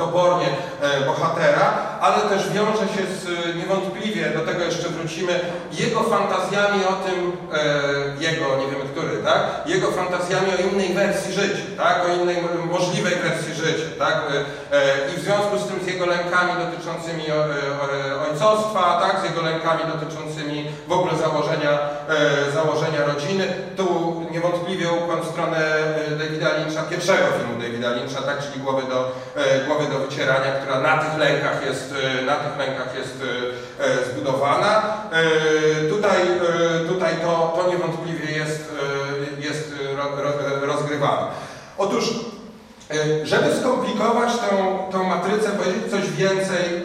e, e, e, bohatera, ale też wiąże się z, niewątpliwie, do tego jeszcze wrócimy, jego fantazjami o tym, e, jego, nie wiemy który, tak? Jego fantazjami o innej wersji życia, tak? O innej możliwej wersji życia, tak? E, e, I w związku z tym z jego lękami dotyczącymi e, ojcostwa, tak? Z jego lękami dotyczącymi w ogóle założenia, e, założenia rodziny. Tu niewątpliwie ukłon w stronę e, Davida Lyncha, pierwszego filmu Davida Lyncha, tak? Czyli głowy do, e, głowy do wycierania, która na tych lękach jest, e, na tych lękach jest e, zbudowana. Tutaj, tutaj to, to niewątpliwie jest, jest ro- ro- rozgrywane. Otóż, żeby skomplikować tą, matrycę, powiedzieć coś więcej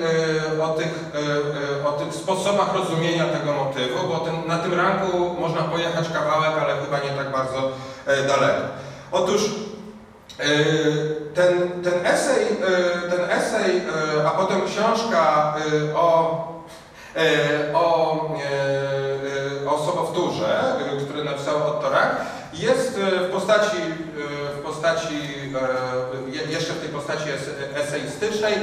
e, o tych, e, e, o tych sposobach rozumienia tego motywu, bo ten, na tym ranku można pojechać kawałek, ale chyba nie tak bardzo e, daleko. Otóż e, ten, ten esej, e, ten esej e, a potem książka e, o e, o, e, e, o sobowtórze, e, który napisał Otto Rank, jest e, w postaci, e, w postaci e, je- jeszcze w tej postaci es- eseistycznej,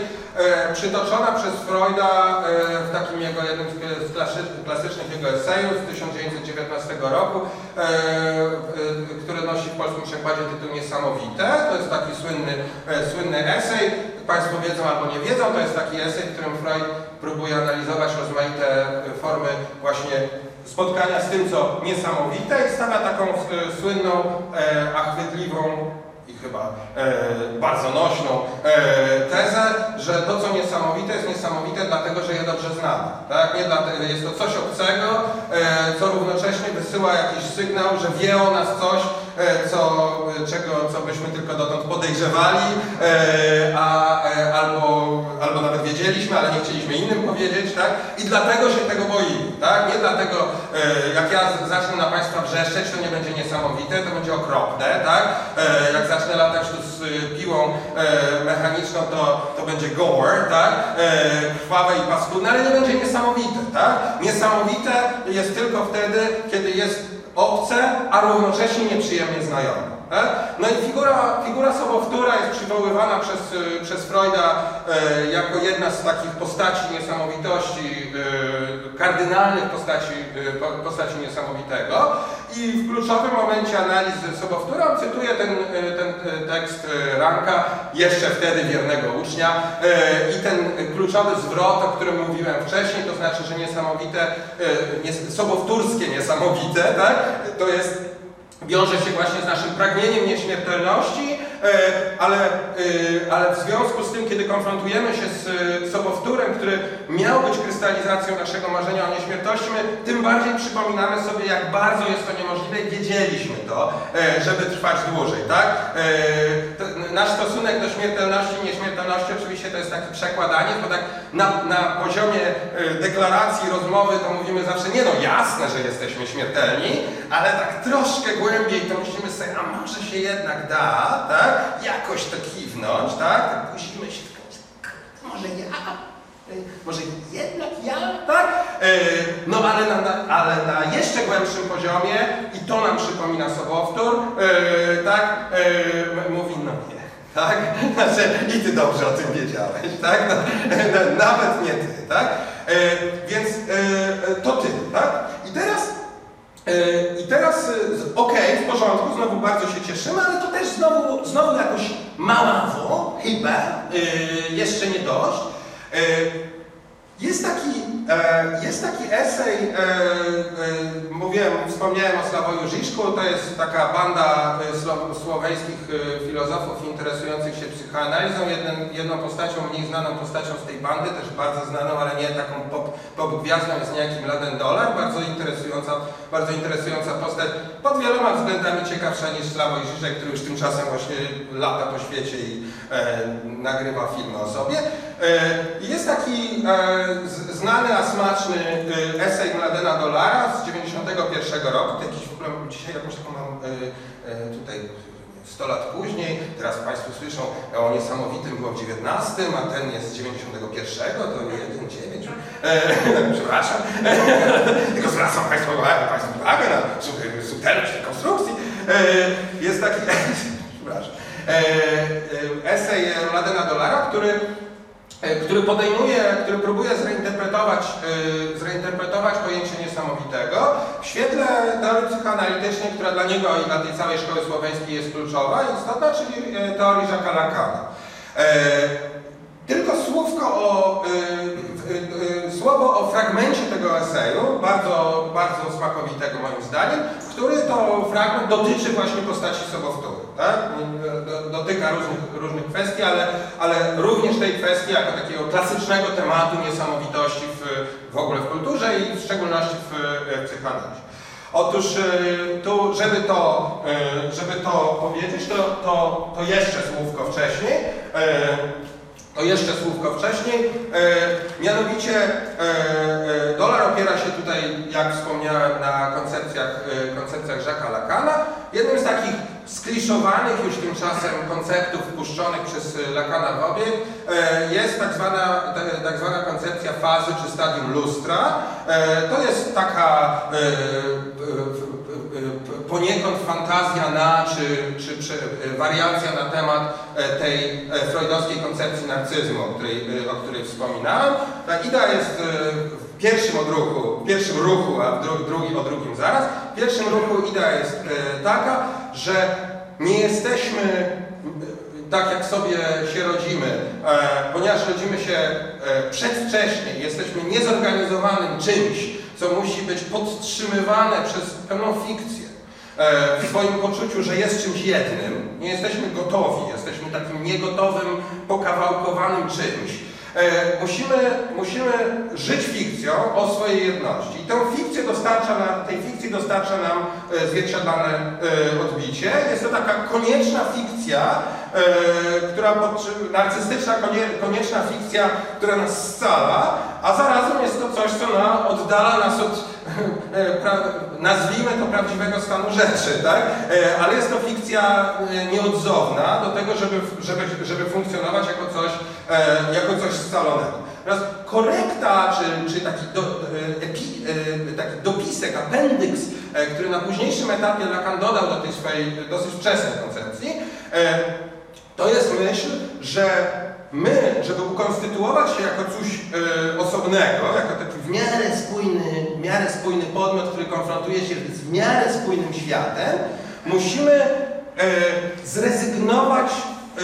przytoczona przez Freuda w takim jego jednym z- z klasy- klasycznych jego esejów z 1919 roku, który nosi w polskim przekładzie tytuł Niesamowite. To jest taki słynny, słynny esej. Państwo wiedzą albo nie wiedzą, to jest taki esej, w którym Freud próbuje analizować rozmaite formy właśnie spotkania z tym, co niesamowite i stawia taką e, słynną, e, i chyba e, bardzo nośną e, tezę, że to, co niesamowite, jest niesamowite dlatego, że je dobrze znamy. Tak? Nie dlatego, jest to coś obcego, e, co równocześnie wysyła jakiś sygnał, że wie o nas coś, e, co, czego, co byśmy tylko dotąd podejrzewali, e, a, e, albo, chcieliśmy innym powiedzieć, tak? I dlatego się tego boimy, tak? Nie dlatego, e, jak ja zacznę na Państwa wrzeszczeć, to nie będzie niesamowite, to będzie okropne, tak? E, jak zacznę latać z e, piłą mechaniczną, to, to będzie gore, tak? Krwawe i paskudne, ale nie będzie niesamowite, tak? Niesamowite jest tylko wtedy, kiedy jest obce, a równocześnie nieprzyjemnie znajome. Tak? No i figura, figura sobowtóra jest przywoływana przez, y, przez Freuda e, jako jedna z takich postaci niesamowitości, e, kardynalnych postaci, e, po- postaci niesamowitego. I w kluczowym momencie analizy sobowtóra on cytuje ten, e, ten e, tekst e, Ranka, jeszcze wtedy wiernego ucznia. E, I ten kluczowy zwrot, o którym mówiłem wcześniej, to znaczy, że niesamowite, e, nies- sobowtórskie niesamowite, tak? to jest wiąże się właśnie z naszym pragnieniem nieśmiertelności, ale, e, ale w związku z tym, kiedy konfrontujemy się z e, sobowtórem, który miał być krystalizacją naszego marzenia o nieśmiertelności, tym bardziej przypominamy sobie, jak bardzo jest to niemożliwe i wiedzieliśmy to, e, żeby trwać dłużej, tak? E, nasz stosunek do śmiertelności i nieśmiertelności oczywiście to jest taki przekładanie, bo tak na, na poziomie e, deklaracji, rozmowy to mówimy zawsze, nie no jasne, że jesteśmy śmiertelni, ale tak troszkę głębiej to myślimy sobie, a może się jednak da, tak? Jakoś to kiwnąć, tak? Tak się tylko, może ja? E, Może jednak ja, tak? E, No ale na, na, ale na jeszcze głębszym poziomie, i to nam przypomina sobowtór, e, tak? Mówi, no nie. Tak? Znaczy, i ty dobrze o tym wiedziałeś, tak? No, nawet nie ty, tak? Więc to ty, tak? I teraz E, I teraz, e, okej, w porządku, znowu bardzo się cieszymy, ale to też znowu, znowu jakoś maławo, chyba, e, jeszcze nie dość. Jest taki, e, jest taki esej, e, e, mówiłem, wspomniałem o Sławoju Żiszku, to jest taka banda e, słoweńskich e, filozofów interesujących się psychoanalizą. Jeden, jedną postacią, mniej znaną postacią z tej bandy, też bardzo znaną, ale nie taką pop, pop gwiazdą, jest niejaki Mladen Dolar, bardzo interesująca, bardzo interesująca postać, pod wieloma względami ciekawsza niż Sławoj Żyżek, który już tymczasem właśnie lata po świecie i nagrywa filmy o sobie. E, Jest taki e, znany, a smaczny e, esej Mladena Dolara z 91 roku. Jakiś w ogóle dzisiaj jakąś taką mam e, e, tutaj 100 lat później. Teraz Państwo słyszą o niesamowitym było w 19, a ten jest z 91, to 1,9. E, przepraszam. Tylko zwracam Państwa uwagę, Państwu uwagę na sub- subtelność tej konstrukcji. E, jest taki, przepraszam, e, e, esej Mladena Dolara, który e, który podejmuje, który próbuje zreinterpretować, e, zreinterpretować pojęcie niesamowitego w świetle teorii psychoanalitycznej, która dla niego i dla tej całej szkoły słoweńskiej jest kluczowa i istotna, czyli e, teorii Jacques'a Lacana. E, Tylko słówko o, słowo o fragmencie tego eseju, bardzo, bardzo smakowitego moim zdaniem, który to fragment dotyczy właśnie postaci sobowtóry. Tak? Do- Dotyka różnych, różnych kwestii, ale, ale również tej kwestii jako takiego klasycznego tematu niesamowitości w, w ogóle w kulturze i w szczególności w, w. Otóż y, tu, żeby to, y, żeby to powiedzieć, to, to, to jeszcze słówko wcześniej. y, to jeszcze słówko wcześniej. Mianowicie dolar opiera się tutaj, jak wspomniałem, na koncepcjach, koncepcjach Jacques'a Lacana. Jednym z takich skliszowanych już tymczasem konceptów wpuszczonych przez e, Lacana w obieg e, jest tak zwana, ta- tak zwana koncepcja fazy czy stadium lustra. E, to jest taka poniekąd fantazja na, czy, czy, czy wariacja na temat tej freudowskiej koncepcji narcyzmu, o której, o której wspominałem. Ta idea jest pierwszym odruchu, pierwszym ruchu, a w dru, drugi, o drugim zaraz. W pierwszym ruchu idea jest e, taka, że nie jesteśmy e, tak jak sobie się rodzimy, e, ponieważ rodzimy się przedwcześnie, jesteśmy niezorganizowanym czymś, co musi być podtrzymywane przez pewną fikcję w swoim poczuciu, że jest czymś jednym. Nie jesteśmy gotowi, jesteśmy takim niegotowym, pokawałkowanym czymś. E, musimy, musimy żyć fikcją o swojej jedności. I tę fikcję dostarcza nam, tej fikcji dostarcza nam e, zwierciadlane e, odbicie. Jest to taka konieczna fikcja, która narcystyczna, konie, konieczna fikcja, która nas scala, a zarazem jest to coś, co na, oddala nas od, nazwijmy to prawdziwego stanu rzeczy, tak? E, ale jest to fikcja e, nieodzowna do tego, żeby, żeby, żeby funkcjonować jako coś, e, jako coś scalonego. Teraz korekta, czy, czy taki, do, e, epi, e, taki dopisek, apendyks, e, który na późniejszym etapie Lacan dodał do tej swojej dosyć wczesnej koncepcji, e, to jest myśl, że my, żeby ukonstytuować się jako coś e, osobnego, jako taki w miarę spójny, w miarę spójny podmiot, który konfrontuje się z w miarę spójnym światem, musimy e, zrezygnować, e,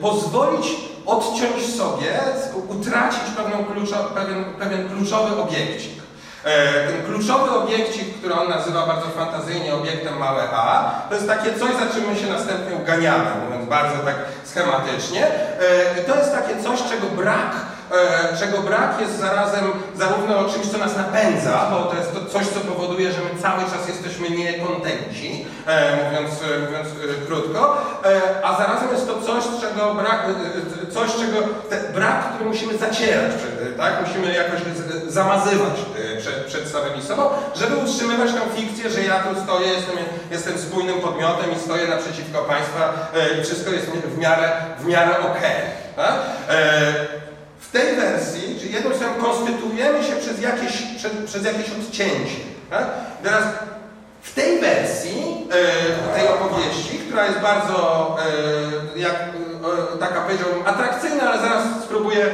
pozwolić odciąć sobie, utracić pewną kluczo, pewien, pewien kluczowy obiekcik. E, ten kluczowy obiekcik, który on nazywa bardzo fantazyjnie obiektem małe a, to jest takie coś, za czym my się następnie uganiamy, mówiąc bardzo tak schematycznie. E, I to jest takie coś, czego brak, czego brak jest zarazem zarówno czymś, co nas napędza, bo to jest to coś, co powoduje, że my cały czas jesteśmy niekontenci, e, mówiąc, e, mówiąc e, krótko, e, a zarazem jest to coś, czego brak, e, e, coś, czego brak, który musimy zacierać, tak? musimy jakoś zamazywać e, przed, przed samymi sobą, żeby utrzymywać tę fikcję, że ja tu stoję, jestem, jestem spójnym podmiotem i stoję naprzeciwko Państwa e, i wszystko jest w miarę, w miarę okej. tak? Tej wersji, czyli jedną słowem, konstytuujemy się przez jakieś, przez, przez jakieś odcięcie. Tak? Teraz w tej wersji e, tej opowieści, która jest bardzo, e, jak, e, taka powiedziałbym, atrakcyjna, ale zaraz spróbuję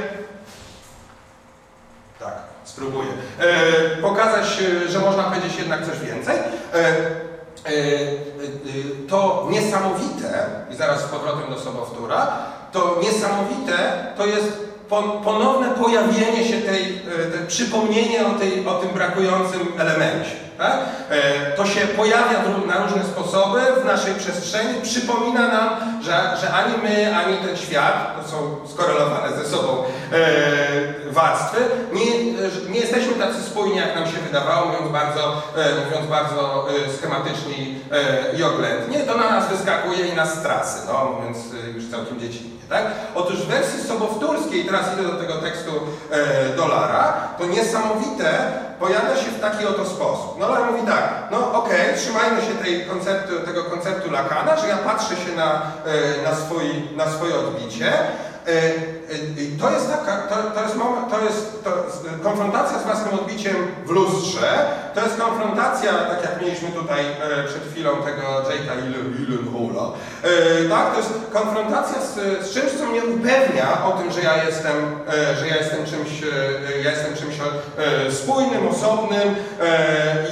tak, spróbuję. E, pokazać, że można powiedzieć jednak coś więcej. E, e, to niesamowite, i zaraz z powrotem do sobowtóra, to niesamowite to jest ponowne pojawienie się tej, e, te przypomnienie o, tej, o tym brakującym elemencie. Tak? E, To się pojawia na różne sposoby w naszej przestrzeni, przypomina nam, że, że ani my, ani ten świat, to są skorelowane ze sobą e, warstwy, nie, e, nie jesteśmy tacy spójni, jak nam się wydawało, mówiąc bardzo, e, mówiąc bardzo schematycznie i oględnie. To na nas wyskakuje i nas strasy, no, mówiąc już całkiem dziecinnie. Tak? Otóż w wersji sobowtórskiej, teraz idę do tego tekstu e, Dolara, to niesamowite pojawia się w taki oto sposób. Dolar mówi tak, no okej, trzymajmy się tej konceptu, tego konceptu Lakana, że ja patrzę się na, e, na, swój, na swoje odbicie. E, e, to jest taka, to, to jest moment, to jest to, konfrontacja z własnym odbiciem w lustrze, to jest konfrontacja, tak jak mieliśmy tutaj e, przed chwilą tego Jake'a Gyllenhaala, e, tak, to jest konfrontacja z, z czymś, co mnie upewnia o tym, że ja jestem, że ja jestem czymś, ja jestem czymś spójnym, osobnym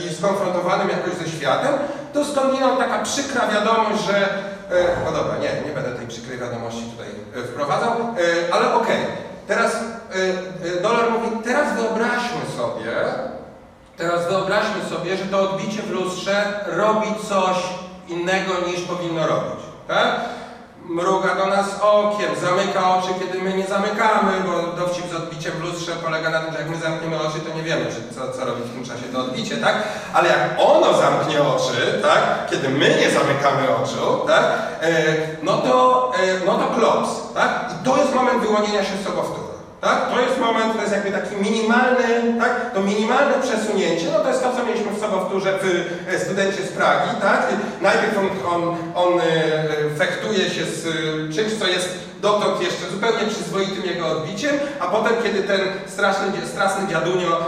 i skonfrontowanym jakoś ze światem, to skądinąd taka przykra wiadomość, że no dobra, nie, nie będę tej przykrej wiadomości tutaj e, wprowadzał, e, ale okej. Teraz e, e, Dolar mówi, teraz wyobraźmy sobie, teraz wyobraźmy sobie, że to odbicie w lustrze robi coś innego niż powinno robić. Tak? Mruga do nas okiem, zamyka oczy, kiedy my nie zamykamy, bo dowcip z odbiciem w lustrze polega na tym, że jak my zamkniemy oczy, to nie wiemy, co, co robi w tym czasie to odbicie, tak? Ale jak ono zamknie oczy, tak? Kiedy my nie zamykamy oczu, tak? E, no to, e, no to klops, tak? I to jest moment wyłonienia się z sobowtóru. Tak? To jest moment, to jest jakby taki minimalny, tak? To minimalne przesunięcie, no to jest to, co mieliśmy w sobowtórze w e, studencie z Pragi, tak? Najpierw on, on, on e, fektuje się z e, czymś, co jest dotąd jeszcze zupełnie przyzwoitym jego odbiciem, a potem, kiedy ten straszny, straszny dziadunio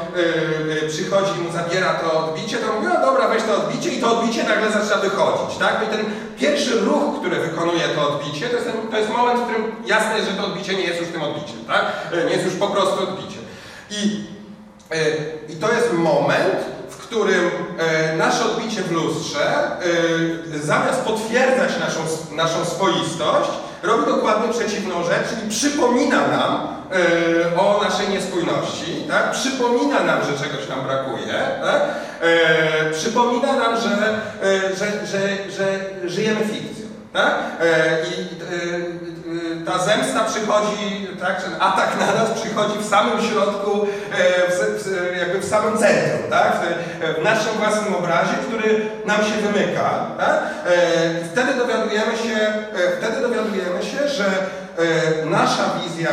e, przychodzi i mu zabiera to odbicie, to mówi, no dobra, weź to odbicie i to odbicie nagle zaczyna wychodzić, tak? No i ten pierwszy ruch, który wykonuje to odbicie, to jest, ten, to jest moment, w którym jasne jest, że to odbicie nie jest już tym odbiciem, tak? E, Nie jest już po prostu odbiciem. I, e, i to jest moment, w którym e, nasze odbicie w lustrze, zamiast potwierdzać naszą, naszą swoistość, robi dokładnie przeciwną rzecz, czyli przypomina nam e, o naszej niespójności, tak? przypomina nam, że czegoś nam brakuje, tak? e, przypomina nam, że, e, że, że, że żyjemy fikcją. Tak? Ta zemsta przychodzi, tak, ten atak na nas przychodzi w samym środku, e, w, w, jakby w samym centrum, tak? w, w naszym własnym obrazie, który nam się wymyka. Tak? E, wtedy dowiadujemy się, e, wtedy dowiadujemy się, że nasza wizja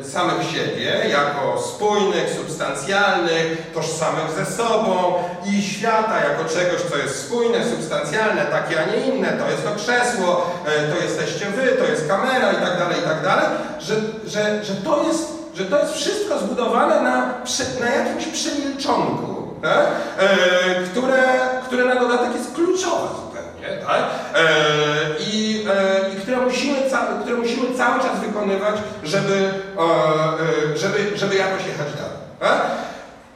e, samych siebie jako spójnych, substancjalnych, tożsamych ze sobą i świata jako czegoś, co jest spójne, substancjalne, takie, a nie inne, to jest to krzesło, e, to jesteście wy, to jest kamera i tak dalej, i tak dalej, że, że, że, to, jest, że to jest wszystko zbudowane na, na jakimś przemilczonku, tak? e, które, które na dodatek jest kluczowe zupełnie, tak? E, i, e, i które, musimy które musimy cały czas wykonywać, żeby, e, żeby, żeby jakoś jechać dalej. Tak?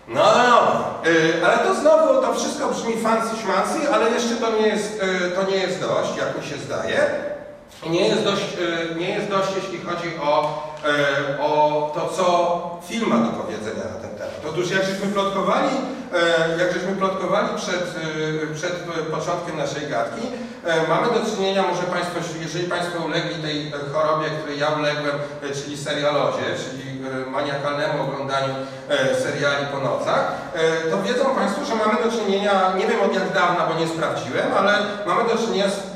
No dobra, e, ale to znowu to wszystko brzmi fancy szmancy, ale jeszcze to nie jest, to nie jest dość, jak mi się zdaje. Nie jest dość, nie jest dość jeśli chodzi o, o to, co film ma do powiedzenia na ten temat. Otóż jak żeśmy plotkowali, e, jak żeśmy plotkowali przed, e, przed e, początkiem naszej gadki, e, mamy do czynienia, może Państwo, jeżeli Państwo ulegli tej e, chorobie, której ja uległem, e, czyli serialozie, czyli e, maniakalnemu oglądaniu e, seriali po nocach, e, to wiedzą Państwo, że mamy do czynienia, nie wiem od jak dawna, bo nie sprawdziłem, ale mamy do czynienia z e,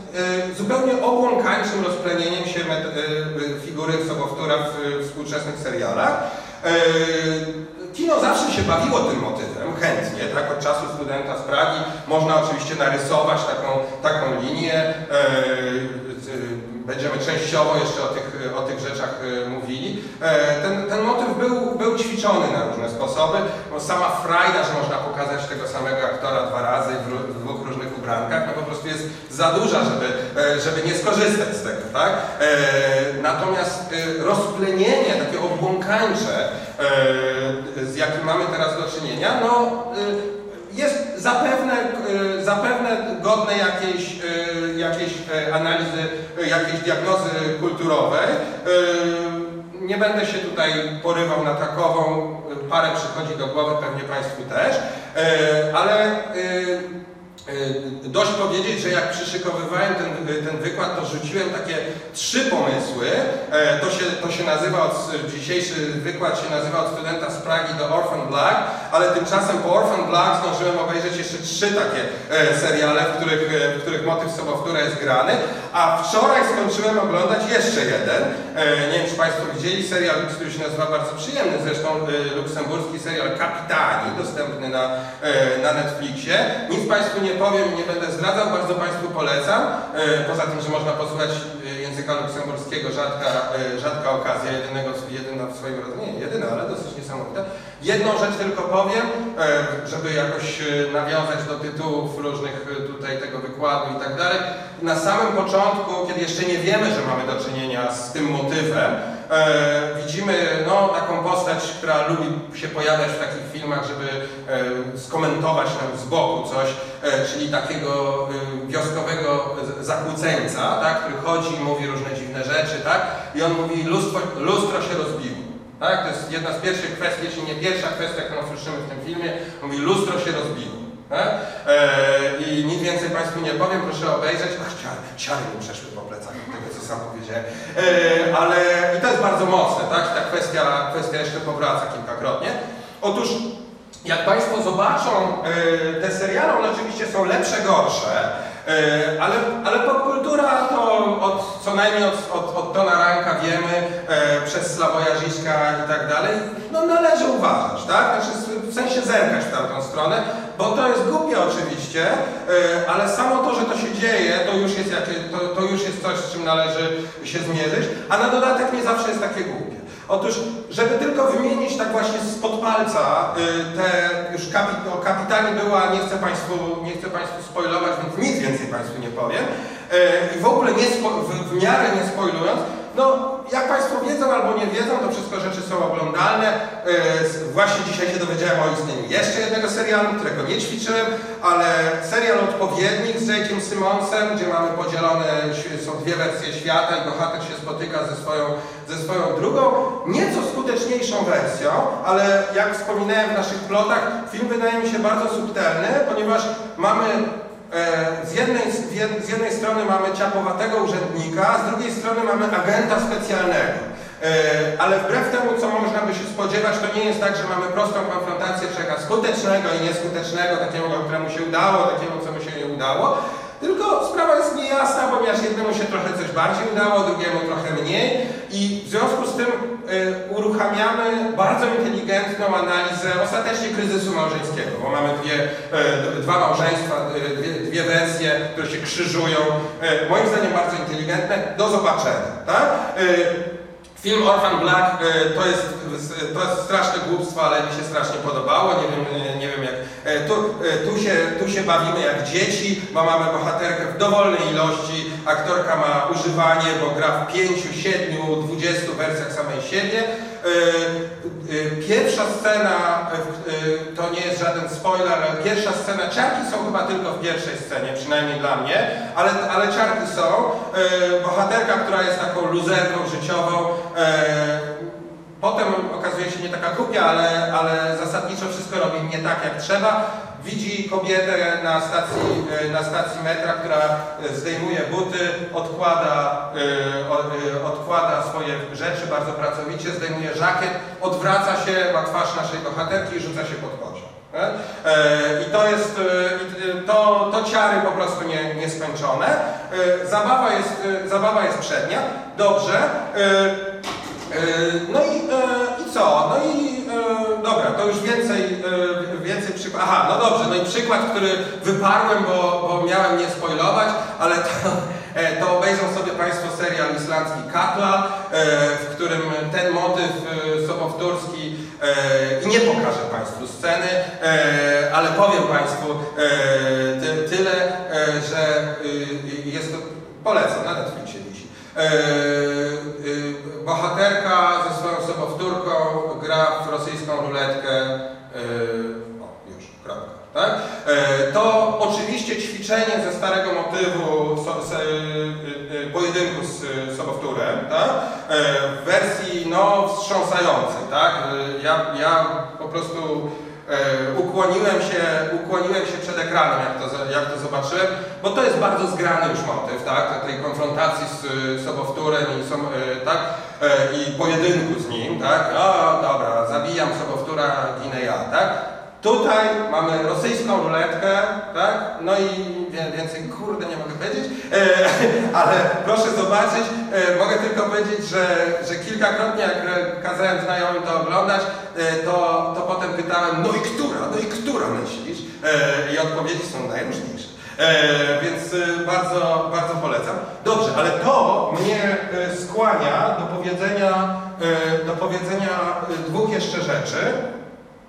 zupełnie obłąkańczym rozplenieniem się e, e, figury sobowtóra w e, współczesnych serialach. E, Kino zawsze się bawiło tym motywem, chętnie, tak, od czasu studenta z Pragi. Można oczywiście narysować taką, taką linię. E, e, Będziemy częściowo jeszcze o tych, o tych rzeczach e, mówili. E, Ten, ten motyw był ćwiczony na różne sposoby. No, sama frajda, że można pokazać tego samego aktora dwa razy w, w dwóch różnych ubrankach, no po prostu jest za duża, żeby, e, żeby nie skorzystać z tego, tak? E, Natomiast e, rozplenienie, takie obłąkańcze, z jakim mamy teraz do czynienia, no jest zapewne, zapewne godne jakiejś, jakiejś analizy, jakiejś diagnozy kulturowej. Nie będę się tutaj porywał na takową, parę przychodzi do głowy, pewnie Państwu też, E, ale e, dość powiedzieć, że jak przyszykowywałem ten, ten wykład, to rzuciłem takie trzy pomysły. E, To się, to się nazywa, od, dzisiejszy wykład się nazywa od studenta z Pragi do Orphan Black, ale tymczasem po Orphan Black zdążyłem obejrzeć jeszcze trzy takie e, seriale, w których, e, w których motyw sobowtóra jest grany, a wczoraj skończyłem oglądać jeszcze jeden. E, Nie wiem, czy Państwo widzieli serial, który się nazywa bardzo przyjemny, zresztą e, luksemburski serial Kapitani, dostępny na, e, na Netflixie. Nic Państwu nie powiem nie będę zdradzał, bardzo Państwu polecam. E, Poza tym, że można posłuchać e, języka luksemburskiego, rzadka, e, rzadka okazja, jedynego, jedyna w swoim rodzaju, nie jedyna, ale dosyć niesamowita. Jedną rzecz tylko powiem, żeby jakoś nawiązać do tytułów różnych tutaj tego wykładu i tak dalej. Na samym początku, kiedy jeszcze nie wiemy, że mamy do czynienia z tym motywem, widzimy no, taką postać, która lubi się pojawiać w takich filmach, żeby e, skomentować nam z boku coś, e, czyli takiego e, wioskowego zakłóceńca, tak, który chodzi i mówi różne dziwne rzeczy, tak, i on mówi, lustro, lustro się rozbiło. Tak, to jest jedna z pierwszych kwestii, jeśli nie pierwsza kwestia, którą słyszymy w tym filmie, mówi, lustro się rozbiło. Tak? E, I nic więcej Państwu nie powiem, proszę obejrzeć. Ach, ciary, ciary mi przeszły po plecach tego, co sam powiedziałem. E, ale i to jest bardzo mocne, tak? Ta kwestia, kwestia jeszcze powraca kilkakrotnie. Otóż, jak Państwo zobaczą e, te seriale, one oczywiście są lepsze, gorsze, e, ale, ale popkultura to od, co najmniej od, od, od Dona Ranka wiemy, e, przez Żyżka i tak dalej, no należy uważać, tak? Znaczy w sensie zerkać w tamtą stronę, bo to jest głupie oczywiście, e, ale samo to, że to się dzieje, to już jest, jakie, to, to już jest coś, z czym należy się zmierzyć, a na dodatek nie zawsze jest takie głupie. Otóż, żeby tylko wymienić tak właśnie spod palca y, te już o kapitanie była, nie chcę Państwu, nie chcę Państwu spoilować, więc nic więcej Państwu nie powiem. Y, I w ogóle nie w, w miarę nie spoilując, no jak Państwo wiedzą albo nie wiedzą, to wszystko rzeczy są oglądalne. S- Właśnie dzisiaj się dowiedziałem o istnieniu jeszcze jednego serialu, którego nie ćwiczyłem, ale serial odpowiednik z Jake'em Simonsem, gdzie mamy podzielone, są dwie wersje świata i bohater się spotyka ze swoją, ze swoją drugą, nieco skuteczniejszą wersją, ale jak wspominałem w naszych plotach, film wydaje mi się bardzo subtelny, ponieważ mamy E, Z jednej, z jed- z jednej strony mamy ciapowatego urzędnika, z drugiej strony mamy agenta specjalnego. E, Ale wbrew temu, co można by się spodziewać, to nie jest tak, że mamy prostą konfrontację człowieka skutecznego i nieskutecznego, takiego, któremu się udało, takiego, co mu się nie udało. Tylko sprawa jest niejasna, ponieważ jednemu się trochę coś bardziej udało, drugiemu trochę mniej i w związku z tym y, uruchamiamy bardzo inteligentną analizę ostatecznie kryzysu małżeńskiego, bo mamy dwie, y, dwa małżeństwa, y, dwie, dwie wersje, które się krzyżują. Y, moim zdaniem bardzo inteligentne. Do zobaczenia. Tak? Film Orphan Black y, to jest, to jest straszne głupstwo, ale mi się strasznie podobało. Nie wiem, nie, wiem jak. y, Tu, y, tu, się, tu się bawimy jak dzieci, bo mamy bohaterkę w dowolnej ilości. Aktorka ma używanie, bo gra w 5, 7, 20 wersjach samej siebie. Y, y, Pierwsza scena, y, to nie jest żaden spoiler, pierwsza scena, ciarki są chyba tylko w pierwszej scenie, przynajmniej dla mnie, ale, ale ciarki są. Bohaterka, która jest taką luzerką życiową, potem okazuje się, nie taka głupia, ale, ale zasadniczo wszystko robi nie tak jak trzeba. Widzi kobietę na stacji, e, na stacji metra, która e, zdejmuje buty, odkłada, e, odkłada swoje rzeczy bardzo pracowicie, zdejmuje żakiet, odwraca się, ma twarz naszej bohaterki i rzuca się pod? E, I to jest, to, to ciary po prostu nie, nieskończone. Zabawa jest, zabawa jest przednia, dobrze. E, No i, e, i co? No i e, dobra, to już więcej, więcej przykładów. Aha, no dobrze, no i przykład, który wyparłem, bo, bo miałem nie spoilować, ale to, to obejrzą sobie Państwo serial islandzki Katla, w którym ten motyw sobowtórski i nie pokażę Państwu sceny, ale powiem Państwu ty, tyle, że jest to, polecam, na Netflixie wisi. Bohaterka ze swoją sobowtórką gra w rosyjską ruletkę. e, o, już, kropka. Tak? E, to oczywiście ćwiczenie ze starego motywu e, pojedynku z sobowtórem, tak? W wersji no, wstrząsającej. Tak? Ja, ja po prostu ukłoniłem się, ukłoniłem się przed ekranem, jak to, jak to zobaczyłem, bo to jest bardzo zgrany już motyw, tak, tej konfrontacji z sobowtórem i, y, tak, e, i pojedynku z nim, tak, o dobra, zabijam sobowtóra, ginę ja, tak. Tutaj mamy rosyjską ruletkę, tak, no i więcej, kurde, nie mogę powiedzieć, e, ale proszę zobaczyć, e, mogę tylko powiedzieć, że, że kilkakrotnie, jak kazałem znajomym to oglądać, e, to, to potem pytałem, no i która, no i która myślisz? E, I odpowiedzi są najróżniejsze. E, więc e, bardzo, bardzo polecam. Dobrze, ale to mnie e, skłania do powiedzenia, e, do powiedzenia dwóch jeszcze rzeczy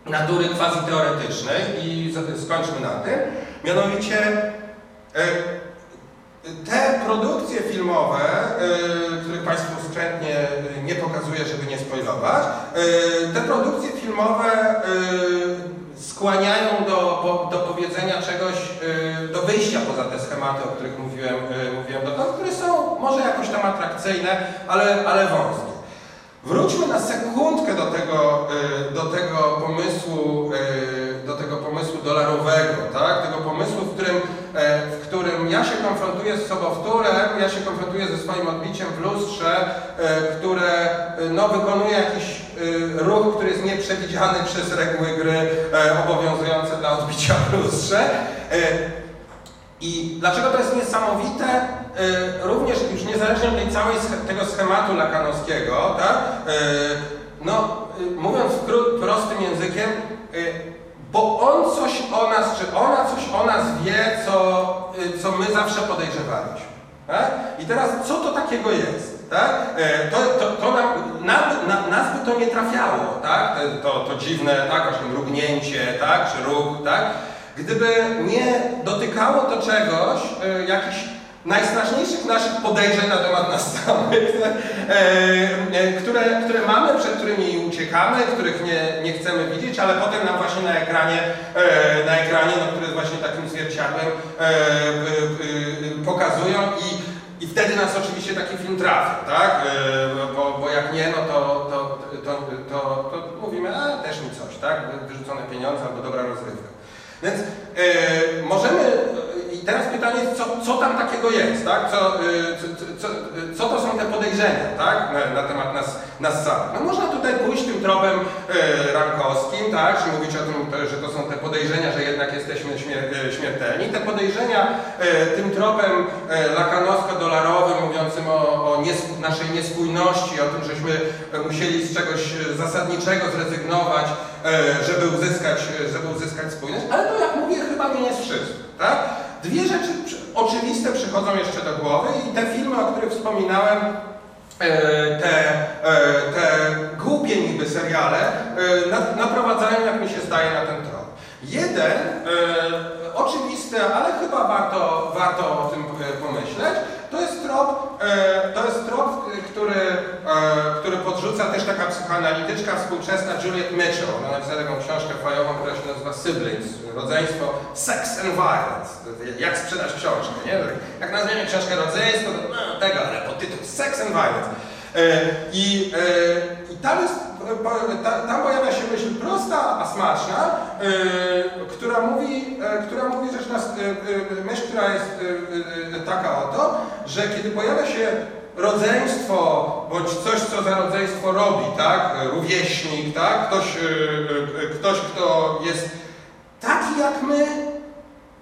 natury quasi-teoretycznej i skończmy na tym. Mianowicie e, te produkcje filmowe, e, których Państwu skrzętnie nie pokazuję, żeby nie spoilować, e, te produkcje filmowe skłaniają do, do powiedzenia czegoś, do wyjścia poza te schematy, o których mówiłem, mówiłem dotąd, które są może jakoś tam atrakcyjne, ale, ale wąskie. Wróćmy na sekundkę do tego, y, do tego pomysłu, y, do tego pomysłu dolarowego, tak? Tego pomysłu, w którym, e, w którym ja się konfrontuję z sobowtórem, ja się konfrontuję ze swoim odbiciem w lustrze, e, które y, no, wykonuje jakiś ruch, który jest nieprzewidziany przez reguły gry e, obowiązujące dla odbicia w lustrze. I dlaczego to jest niesamowite? Y, również już niezależnie od tej całej tego schematu lakanowskiego, tak? Y, no, y, mówiąc prostym językiem, bo on coś o nas, czy ona coś o nas wie, co, co my zawsze podejrzewaliśmy. Tak? I teraz co to takiego jest? Tak? To, to, to nam, nam, na, nas by to nie trafiało, tak? To, to dziwne, tak? Mrugnięcie, tak? Czy ruch, tak? Gdyby nie dotykało to czegoś, e, jakichś najstraszniejszych naszych podejrzeń na temat nas samych, e, e, które, które mamy, przed którymi uciekamy, których nie, nie chcemy widzieć, ale potem nam właśnie na ekranie, na ekranie no, który jest właśnie takim zwierciadłem, pokazują i i wtedy nas oczywiście taki film trafi, tak? Bo, bo jak nie, no to, to, to, to, to mówimy, a też mi coś, tak? Wyrzucone pieniądze albo dobra rozrywka. Więc e, możemy, teraz pytanie, co, co tam takiego jest, tak? Co, e, co, co, co to są te podejrzenia, tak? Na, na temat nas, nas samych. No można tutaj pójść tym tropem e, rankowskim, tak? Czy mówić o tym, że to są te podejrzenia, że jednak jesteśmy śmier e, śmiertelni. Te podejrzenia e, tym tropem e, lakanowsko-dolarowym, mówiącym o, o naszej niespójności, o tym, żeśmy musieli z czegoś zasadniczego zrezygnować, e, żeby uzyskać, żeby uzyskać spójność. Ale to, jak mówię, chyba nie jest wszystko, tak? Dwie rzeczy oczywiste przychodzą jeszcze do głowy i te filmy, o których wspominałem, e, te, e, te głupie niby seriale e, na- naprowadzają, jak mi się zdaje, na ten trop. Jeden, oczywisty, ale chyba warto, warto o tym pomyśleć, to jest trop, to jest trop, który, który podrzuca też taka psychoanalityczka współczesna Juliet Mitchell. Ona napisała taką książkę fajową, która się nazywa Siblings, rodzeństwo Sex and Violence. Jak sprzedać książkę, nie? Jak nazwiemy książkę rodzeństwo, to no, tego, ale pod tytuł Sex and Violence. E, I, e, I tam jest tam pojawia się myśl prosta, a smaczna, yy, która mówi, e, która mówi rzecz nas, myśl, która jest taka oto, że kiedy pojawia się rodzeństwo, bądź coś, co za rodzeństwo robi, tak, rówieśnik, tak, ktoś, ktoś kto jest taki jak my,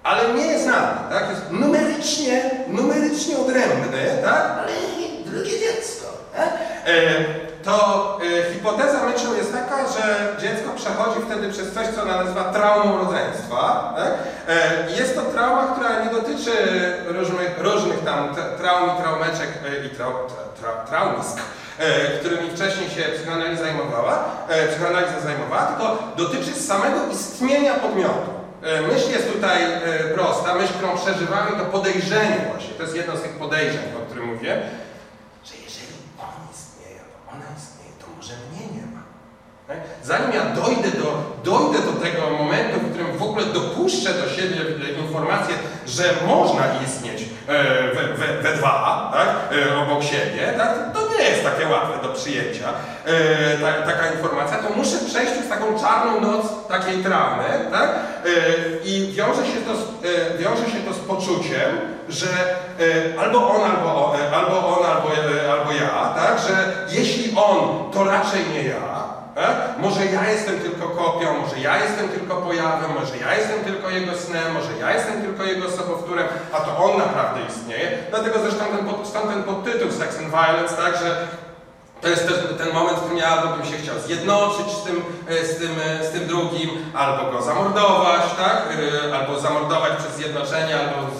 ale nie jest nami, tak? Jest numerycznie, numerycznie odrębny, tak? Ale drugie dziecko. Tak? E, to e, hipoteza Mitchell jest taka, że dziecko przechodzi wtedy przez coś, co nazywa traumą rodzeństwa. Tak? E, jest to trauma, która nie dotyczy różnych, różnych tam tra- traum i traumeczek i trau, tra, tra, traumisk, którymi wcześniej się psychoanaliza zajmowała, psychoanaliza zajmowała, tylko dotyczy samego istnienia podmiotu. E, Myśl jest tutaj e, prosta, myśl, którą przeżywamy, to podejrzenie właśnie, to jest jedno z tych podejrzeń, o którym mówię, że jeżeli on istnieje, to ona istnieje, to może mnie nie ma. Tak? Zanim ja dojdę do, dojdę do tego momentu, w którym w ogóle dopuszczę do siebie informację, że można istnieć e, we, we, we dwa, tak? e, obok siebie, tak? to nie jest takie łatwe do przyjęcia, e, ta, taka informacja, to muszę przejść przez taką czarną noc takiej traumy tak? i wiąże się, to z, wiąże się to z poczuciem, że albo on, albo, o- e, albo on, albo, albo ja, tak? że jeśli on, to raczej nie ja, tak? Może ja jestem tylko kopią, może ja jestem tylko pojawem, może ja jestem tylko jego snem, może ja jestem tylko jego sobowtórem, a to on naprawdę istnieje. Dlatego zresztą ten, pod, ten podtytuł Sex and Violence, tak, że to jest też ten moment, w którym ja bym się chciał zjednoczyć z tym, e, z tym, e, z tym drugim, albo go zamordować, tak? E, Albo zamordować przez zjednoczenie, albo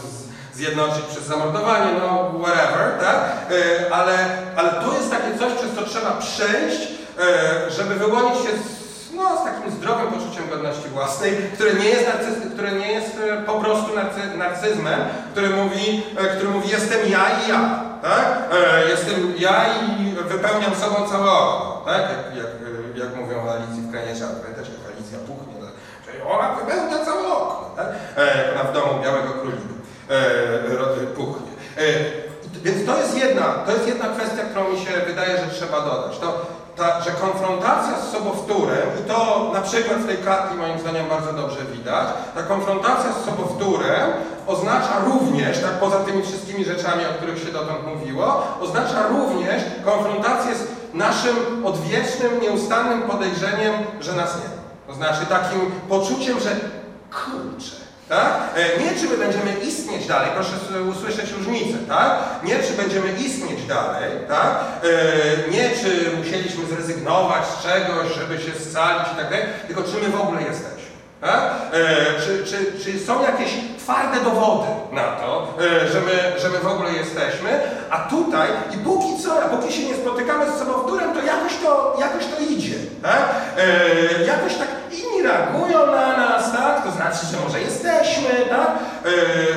zjednoczyć przez zamordowanie, no whatever, tak? E, Ale, ale to jest takie coś, przez co trzeba przejść, e, żeby wyłonić się z, no, z takim zdrowym poczuciem godności własnej, które nie jest, narcyz, które nie jest e, po prostu narcy, narcyzmem, który mówi, e, który mówi jestem ja i ja, tak? E, Jestem ja i wypełniam sobą całe oko, tak? Jak, jak, e, jak mówią Alicji w Krainie Czarów. Pamiętacie, jak Alicja puchnie, tak? czyli ona wypełnia całe oko, tak? E, ona w domu Białego Królika e, puchnie. E, Więc to jest jedna, to jest jedna kwestia, którą mi się wydaje, że trzeba dodać. To, ta, że konfrontacja z sobowtórem, i to na przykład w tej kartce moim zdaniem bardzo dobrze widać, ta konfrontacja z sobowtórem oznacza również, tak poza tymi wszystkimi rzeczami, o których się dotąd mówiło, oznacza również konfrontację z naszym odwiecznym, nieustannym podejrzeniem, że nas nie. To znaczy takim poczuciem, że kurczę, tak? E, Nie czy my będziemy istnieć dalej, proszę usłyszeć różnicę, tak? Nie czy będziemy istnieć dalej, tak? E, Nie czy musieliśmy zrezygnować z czegoś, żeby się scalić i tak dalej, tylko czy my w ogóle jesteśmy. Tak? E, czy, czy, czy są jakieś twarde dowody na to, że my, że my w ogóle jesteśmy, a tutaj i póki co, a póki się nie spotykamy z sobowtórem, to jakoś to, jakoś to idzie. Tak? E, jakoś tak inni reagują na nas, tak? To znaczy, że może jesteśmy, tak? E,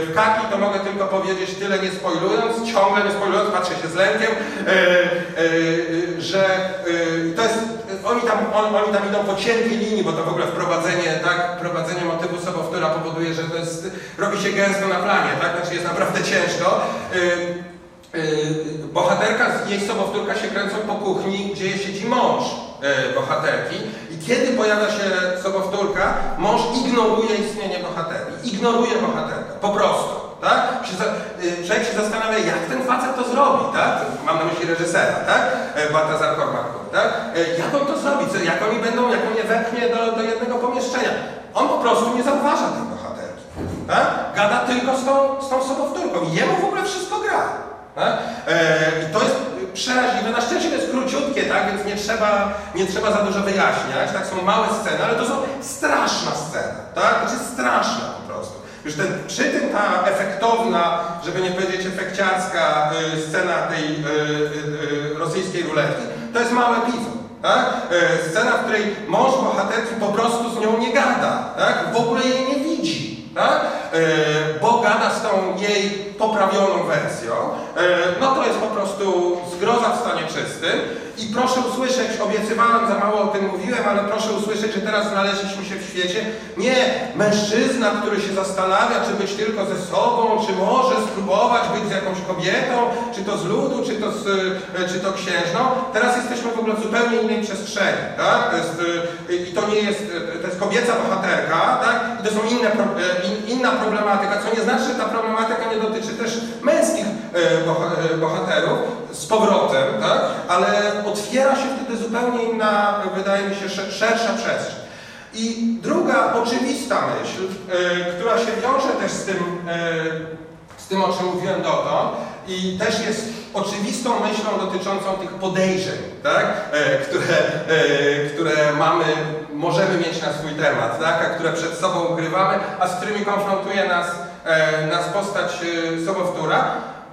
w kaki to mogę tylko powiedzieć tyle nie spoilując, ciągle nie spoilując, patrzę się z lękiem, e, e, że e, to jest, oni tam, on, oni tam idą po cienkiej linii, bo to w ogóle wprowadzenie, tak? Wprowadzenie motywu sobowtóra powoduje, że to jest, robi się gęsto na planie, tak? Znaczy jest naprawdę ciężko. E, Yy, bohaterka jej sobowtórka się kręcą po kuchni, gdzie siedzi mąż bohaterki i kiedy pojawia się sobowtórka, mąż ignoruje istnienie bohaterki, ignoruje bohaterkę, po prostu, tak? Yy, człowiek się zastanawia, jak ten facet to zrobi, tak? Mam na myśli reżysera, tak? Yy, Baltazar Kormakur, tak? Yy, jak on to zrobi, jak oni będą, jak on je wepchnie do, do jednego pomieszczenia. On po prostu nie zauważa tej bohaterki, tak? Gada tylko z tą, z tą sobowtórką jemu w ogóle wszystko gra. Tak? E, I to przeraźliwe. Na szczęście to jest króciutkie, tak? więc nie trzeba, nie trzeba za dużo wyjaśniać. Tak? Są małe sceny, ale to są straszna scena. Tak? Znaczy straszna po prostu. Już ten, przy tym ta efektowna, żeby nie powiedzieć efekciarska y, scena tej y, y, y, rosyjskiej ruletki, to jest mały epizod. Tak? E, scena, w której mąż bohaterki po prostu z nią nie gada. Tak? W ogóle jej nie widzi. Tak? Bo gada zgada z tą jej poprawioną wersją, e, no to jest po prostu zgroza w stanie czystym. I proszę usłyszeć, obiecywałem, za mało o tym mówiłem, ale proszę usłyszeć, że teraz znaleźliśmy się w świecie nie mężczyzna, który się zastanawia, czy być tylko ze sobą, czy może spróbować być z jakąś kobietą, czy to z ludu, czy to, z, e, czy to księżną. Teraz jesteśmy w ogóle w zupełnie innej przestrzeni, tak? To jest, I to nie jest, to jest kobieca bohaterka, tak? I to są inne, pro- in, inna problematyka, co nie znaczy, że ta problematyka nie dotyczy też męskich e, e, bohaterów z powrotem, tak? Ale otwiera się wtedy zupełnie inna, wydaje mi się, sze- szersza przestrzeń. I druga oczywista myśl, e, która się wiąże też z tym, tym, o czym mówiłem dotąd, i też jest oczywistą myślą dotyczącą tych podejrzeń, tak? e, które, e, które mamy, możemy mieć na swój temat, tak? a które przed sobą ukrywamy, a z którymi konfrontuje nas, e, nas postać e, sobowtóra.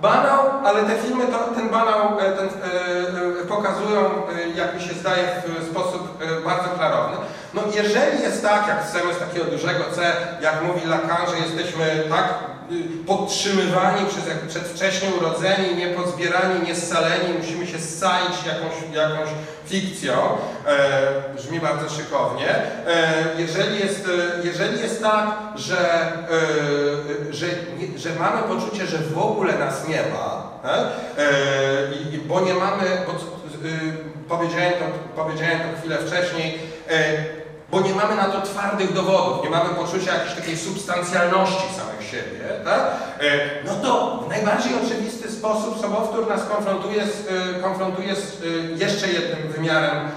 Banał, ale te filmy to, ten banał e, ten, e, e, pokazują, e, jak mi się zdaje, w sposób e, bardzo klarowny. No jeżeli jest tak, jak chcemy z takiego dużego C, jak mówi Lacan, że jesteśmy tak podtrzymywani przez przedwcześnie urodzeni, niepozbierani, niescaleni, musimy się scalić jakąś, jakąś fikcją, e, brzmi bardzo szykownie. E, jeżeli, jest, e, jeżeli jest tak, że, e, że, nie, że mamy poczucie, że w ogóle nas nie ma, e, e, bo nie mamy, bo, y, powiedziałem, to, powiedziałem to chwilę wcześniej, e, bo nie mamy na to twardych dowodów, nie mamy poczucia jakiejś takiej substancjalności samych siebie, tak? E, no to w najbardziej oczywisty sposób sobowtór nas konfrontuje z, e, konfrontuje z e, jeszcze jednym wymiarem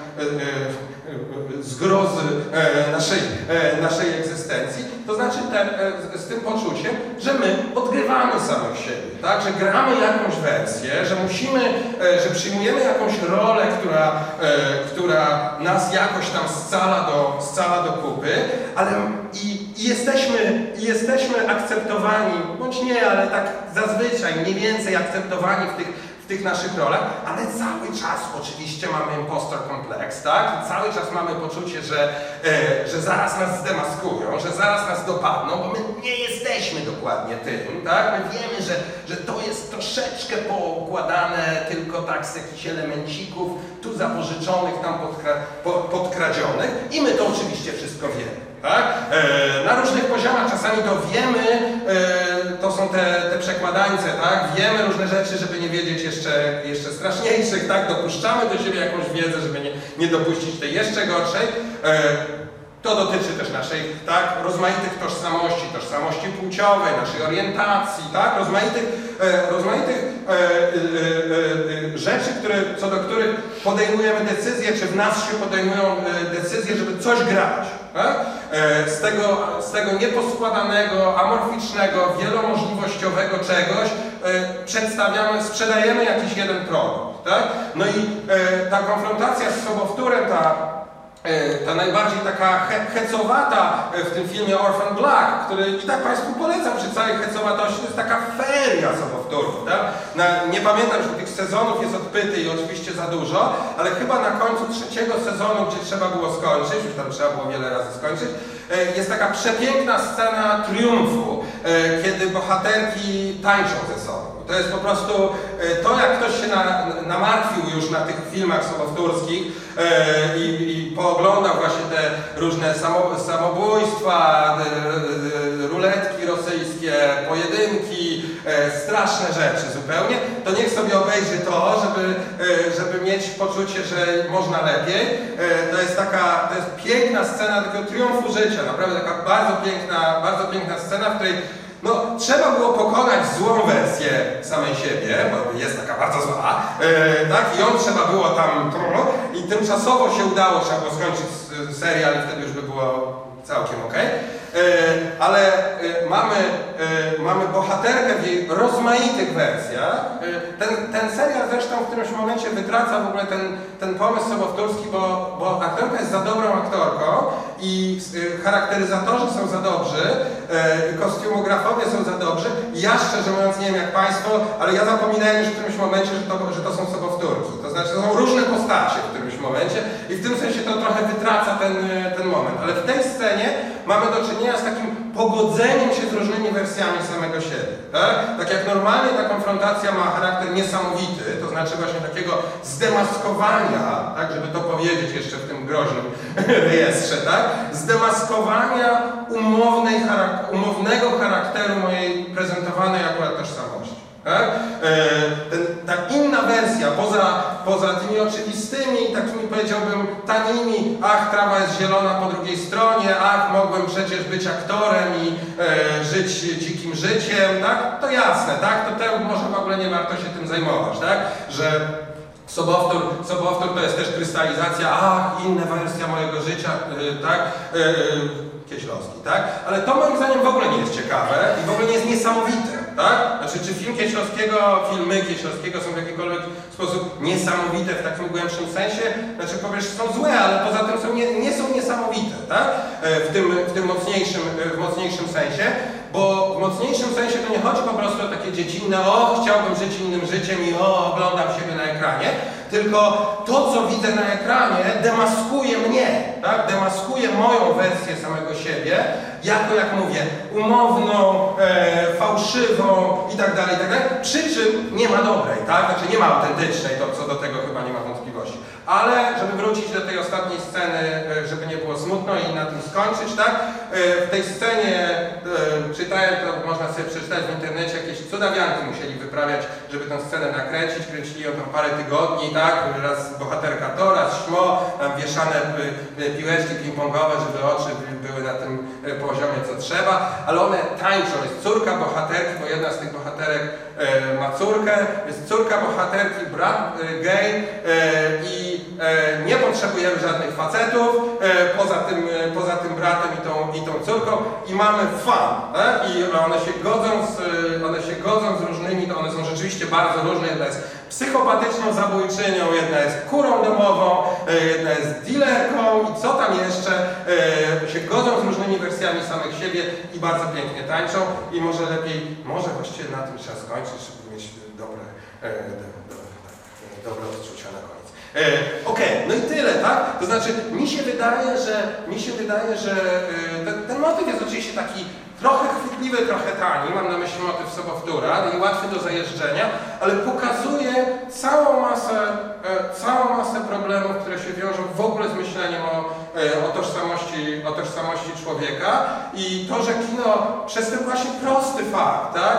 zgrozy e, naszej, e, naszej egzystencji, to znaczy e, z, tym poczuciem, że my odgrywamy samych siebie, tak? że gramy jakąś wersję, że musimy, że przyjmujemy jakąś rolę, która, która nas jakoś tam scala do, scala do kupy, ale i, i, jesteśmy, i jesteśmy akceptowani, bądź nie, ale tak zazwyczaj mniej więcej akceptowani w tych w tych naszych rolach, ale cały czas oczywiście mamy impostor kompleks, tak? I cały czas mamy poczucie, że, e, że zaraz nas zdemaskują, że zaraz nas dopadną, bo my nie jesteśmy dokładnie tym, tak? My wiemy, że, że to jest troszeczkę poukładane tylko tak z jakichś elemencików, tu zapożyczonych, tam podkra po, podkradzionych i my to oczywiście wszystko wiemy. Tak? E, na różnych poziomach czasami to wiemy, e, to są te, te przekładańce, tak? Wiemy różne rzeczy, żeby nie wiedzieć jeszcze, jeszcze straszniejszych, tak? Dopuszczamy do siebie jakąś wiedzę, żeby nie, nie dopuścić tej jeszcze gorszej. E, to dotyczy też naszej, tak, rozmaitych tożsamości, tożsamości płciowej, naszej orientacji, tak, rozmaitych, e, rozmaitych e, e, rzeczy, które, co do których podejmujemy decyzje, czy w nas się podejmują decyzje, żeby coś grać. E, z, tego, z tego nieposkładanego, amorficznego, wielomożliwościowego czegoś e, przedstawiamy, sprzedajemy jakiś jeden produkt. Tak? No i e, ta konfrontacja z sobowtórem, ta ta najbardziej taka he hecowata e, w tym filmie Orphan Black, który i tak Państwu polecam przy całej hecowatości, to jest taka feria sobowtórów. Tak? Nie pamiętam, że tych sezonów jest odpyty i oczywiście za dużo, ale chyba na końcu trzeciego sezonu, gdzie trzeba było skończyć, już tam trzeba było wiele razy skończyć, e, jest taka przepiękna scena triumfu, e, kiedy bohaterki tańczą ze sobą. To jest po prostu e, to, jak ktoś się na, namartwił już na tych filmach sobowtórskich e, i, i pooglądał właśnie te różne samo, samobójstwa, e, ruletki rosyjskie, pojedynki, straszne rzeczy zupełnie, to niech sobie obejrzy to, żeby, żeby mieć poczucie, że można lepiej. To jest taka, to jest piękna scena takiego triumfu życia, naprawdę taka bardzo piękna, bardzo piękna scena, w której no, trzeba było pokonać złą wersję samej siebie, bo jest taka bardzo zła, e, tak? I ją trzeba było tam, i tymczasowo się udało, trzeba było skończyć serial i wtedy już by było całkiem ok. Ale e, mamy, e, mamy bohaterkę w jej rozmaitych wersjach. E, Ten, ten serial zresztą w którymś momencie wytraca w ogóle ten, ten pomysł sobowtórski, bo, bo aktorka jest za dobrą aktorką i e, charakteryzatorzy są za dobrzy, e, kostiumografowie są za dobrzy. Ja szczerze mówiąc nie wiem jak Państwo, ale ja zapominałem już w którymś momencie, że to, że to są sobowtórki. To znaczy to są różne postacie w momencie i w tym sensie to trochę wytraca ten, e, ten moment. Ale w tej scenie mamy do czynienia z takim pogodzeniem się z różnymi wersjami samego siebie. Tak? tak jak normalnie ta konfrontacja ma charakter niesamowity, to znaczy właśnie takiego zdemaskowania, tak, żeby to powiedzieć jeszcze w tym groźnym rejestrze, tak? zdemaskowania umownej, charak- umownego charakteru mojej prezentowanej akurat tożsamości. Tak? E, ten, ta inna wersja, poza, poza tymi oczywistymi, takimi powiedziałbym tanimi, ach, trawa jest zielona po drugiej stronie, ach, mogłem przecież być aktorem i e, żyć dzikim życiem, tak? To jasne, tak? To te, może w ogóle nie warto się tym zajmować, tak? Że Sobowtór, sobowtór to jest też krystalizacja, ach, inna wersja mojego życia, y, tak? Y, y, Kieślowski, tak? Ale to moim zdaniem w ogóle nie jest ciekawe i w ogóle nie jest niesamowite, tak? Znaczy, czy film Kieślowskiego, filmy Kieślowskiego są w jakikolwiek sposób niesamowite w takim głębszym sensie? Znaczy, powiesz, są złe, ale poza tym są nie, nie są niesamowite, tak? E, W tym, w tym mocniejszym, w mocniejszym sensie, bo w mocniejszym sensie to nie chodzi po prostu o takie dziecinne, o, chciałbym żyć innym życiem i o, oglądam siebie na ekranie, tylko to, co widzę na ekranie, demaskuje mnie, tak? Demaskuje moją wersję samego siebie, jako, jak mówię, umowną, e, fałszywą i tak dalej, i tak przy czym nie ma dobrej, tak? Znaczy nie ma autentycznej, to co do tego chyba nie ma wątpliwości. Ale, żeby wrócić do tej ostatniej sceny, e, żeby nie było smutno i na tym skończyć, tak? E, W tej scenie e, czytałem, to można sobie przeczytać w internecie, jakieś cudawianki musieli wyprawiać, żeby tę scenę nakręcić, kręcili ją tam parę tygodni, tak? Raz bohaterka to, raz śmo, tam wieszane piłeczki ping-pongowe, żeby oczy by- były na tym poziomie, co trzeba, ale one tańczą, jest córka bohaterki, bo jedna z tych bohaterek ma córkę, jest córka bohaterki, brat e, gej e, i e, nie potrzebujemy żadnych facetów e, poza, tym, e, poza tym bratem i tą, i tą córką. I mamy fan, tak? I one się godzą z, e, one się godzą z różnymi, to one są rzeczywiście bardzo różne, jedna jest psychopatyczną zabójczynią, jedna jest kurą domową, e, jedna jest dealerką i co tam jeszcze, e, się godzą z różnymi wersjami samych siebie i bardzo pięknie tańczą. I może lepiej, może właściwie na tym trzeba skończyć, żeby mieć dobre, e, do, do, tak, e, dobre odczucia na koniec. E, Okej, no i tyle, tak? To znaczy, mi się wydaje, że mi się wydaje, że e, ten, ten motyw jest oczywiście taki trochę chwytliwy, trochę tani, mam na myśli motyw sobowtóra i łatwy do zajeżdżenia, ale pokazuje całą masę, e, całą masę problemów, które się wiążą w ogóle z myśleniem o, e, o, tożsamości, o tożsamości człowieka i to, że kino przez ten właśnie prosty fakt, tak?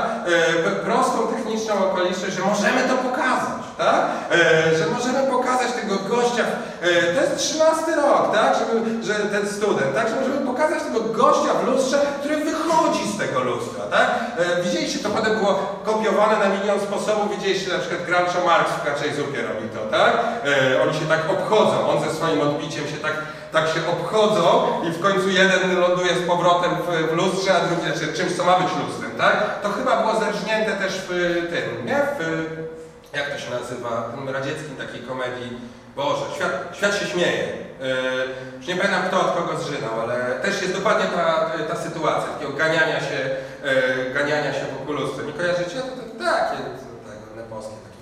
E, prostą techniczną okoliczność, że możemy to pokazać, tak? E, że możemy pokazać tego gościa, e, to jest 13 rok, tak? Żeby, że ten student, tak? Że możemy pokazać tego gościa w lustrze, który wychodzi z tego lustra, tak? E, widzieliście, to potem było kopiowane na milion sposobów, widzieliście na przykład Groucho Marx w Kaczej Zupie robi to, tak? E, oni się tak obchodzą, on ze swoim odbiciem się tak, tak się obchodzą i w końcu jeden ląduje z powrotem w, w lustrze, a drugi, znaczy czymś, co ma być lustrem, tak? To chyba było zerżnięte też w tym, nie? W, jak to się nazywa, tym radzieckim takiej komedii, Boże, świat, świat się śmieje. Yy, już nie pamiętam kto od kogo zżynał, ale też jest dokładnie ta, ta sytuacja, takiego ganiania się, yy, ganiania się w okulusce. Nie kojarzycie? No to, to, tak,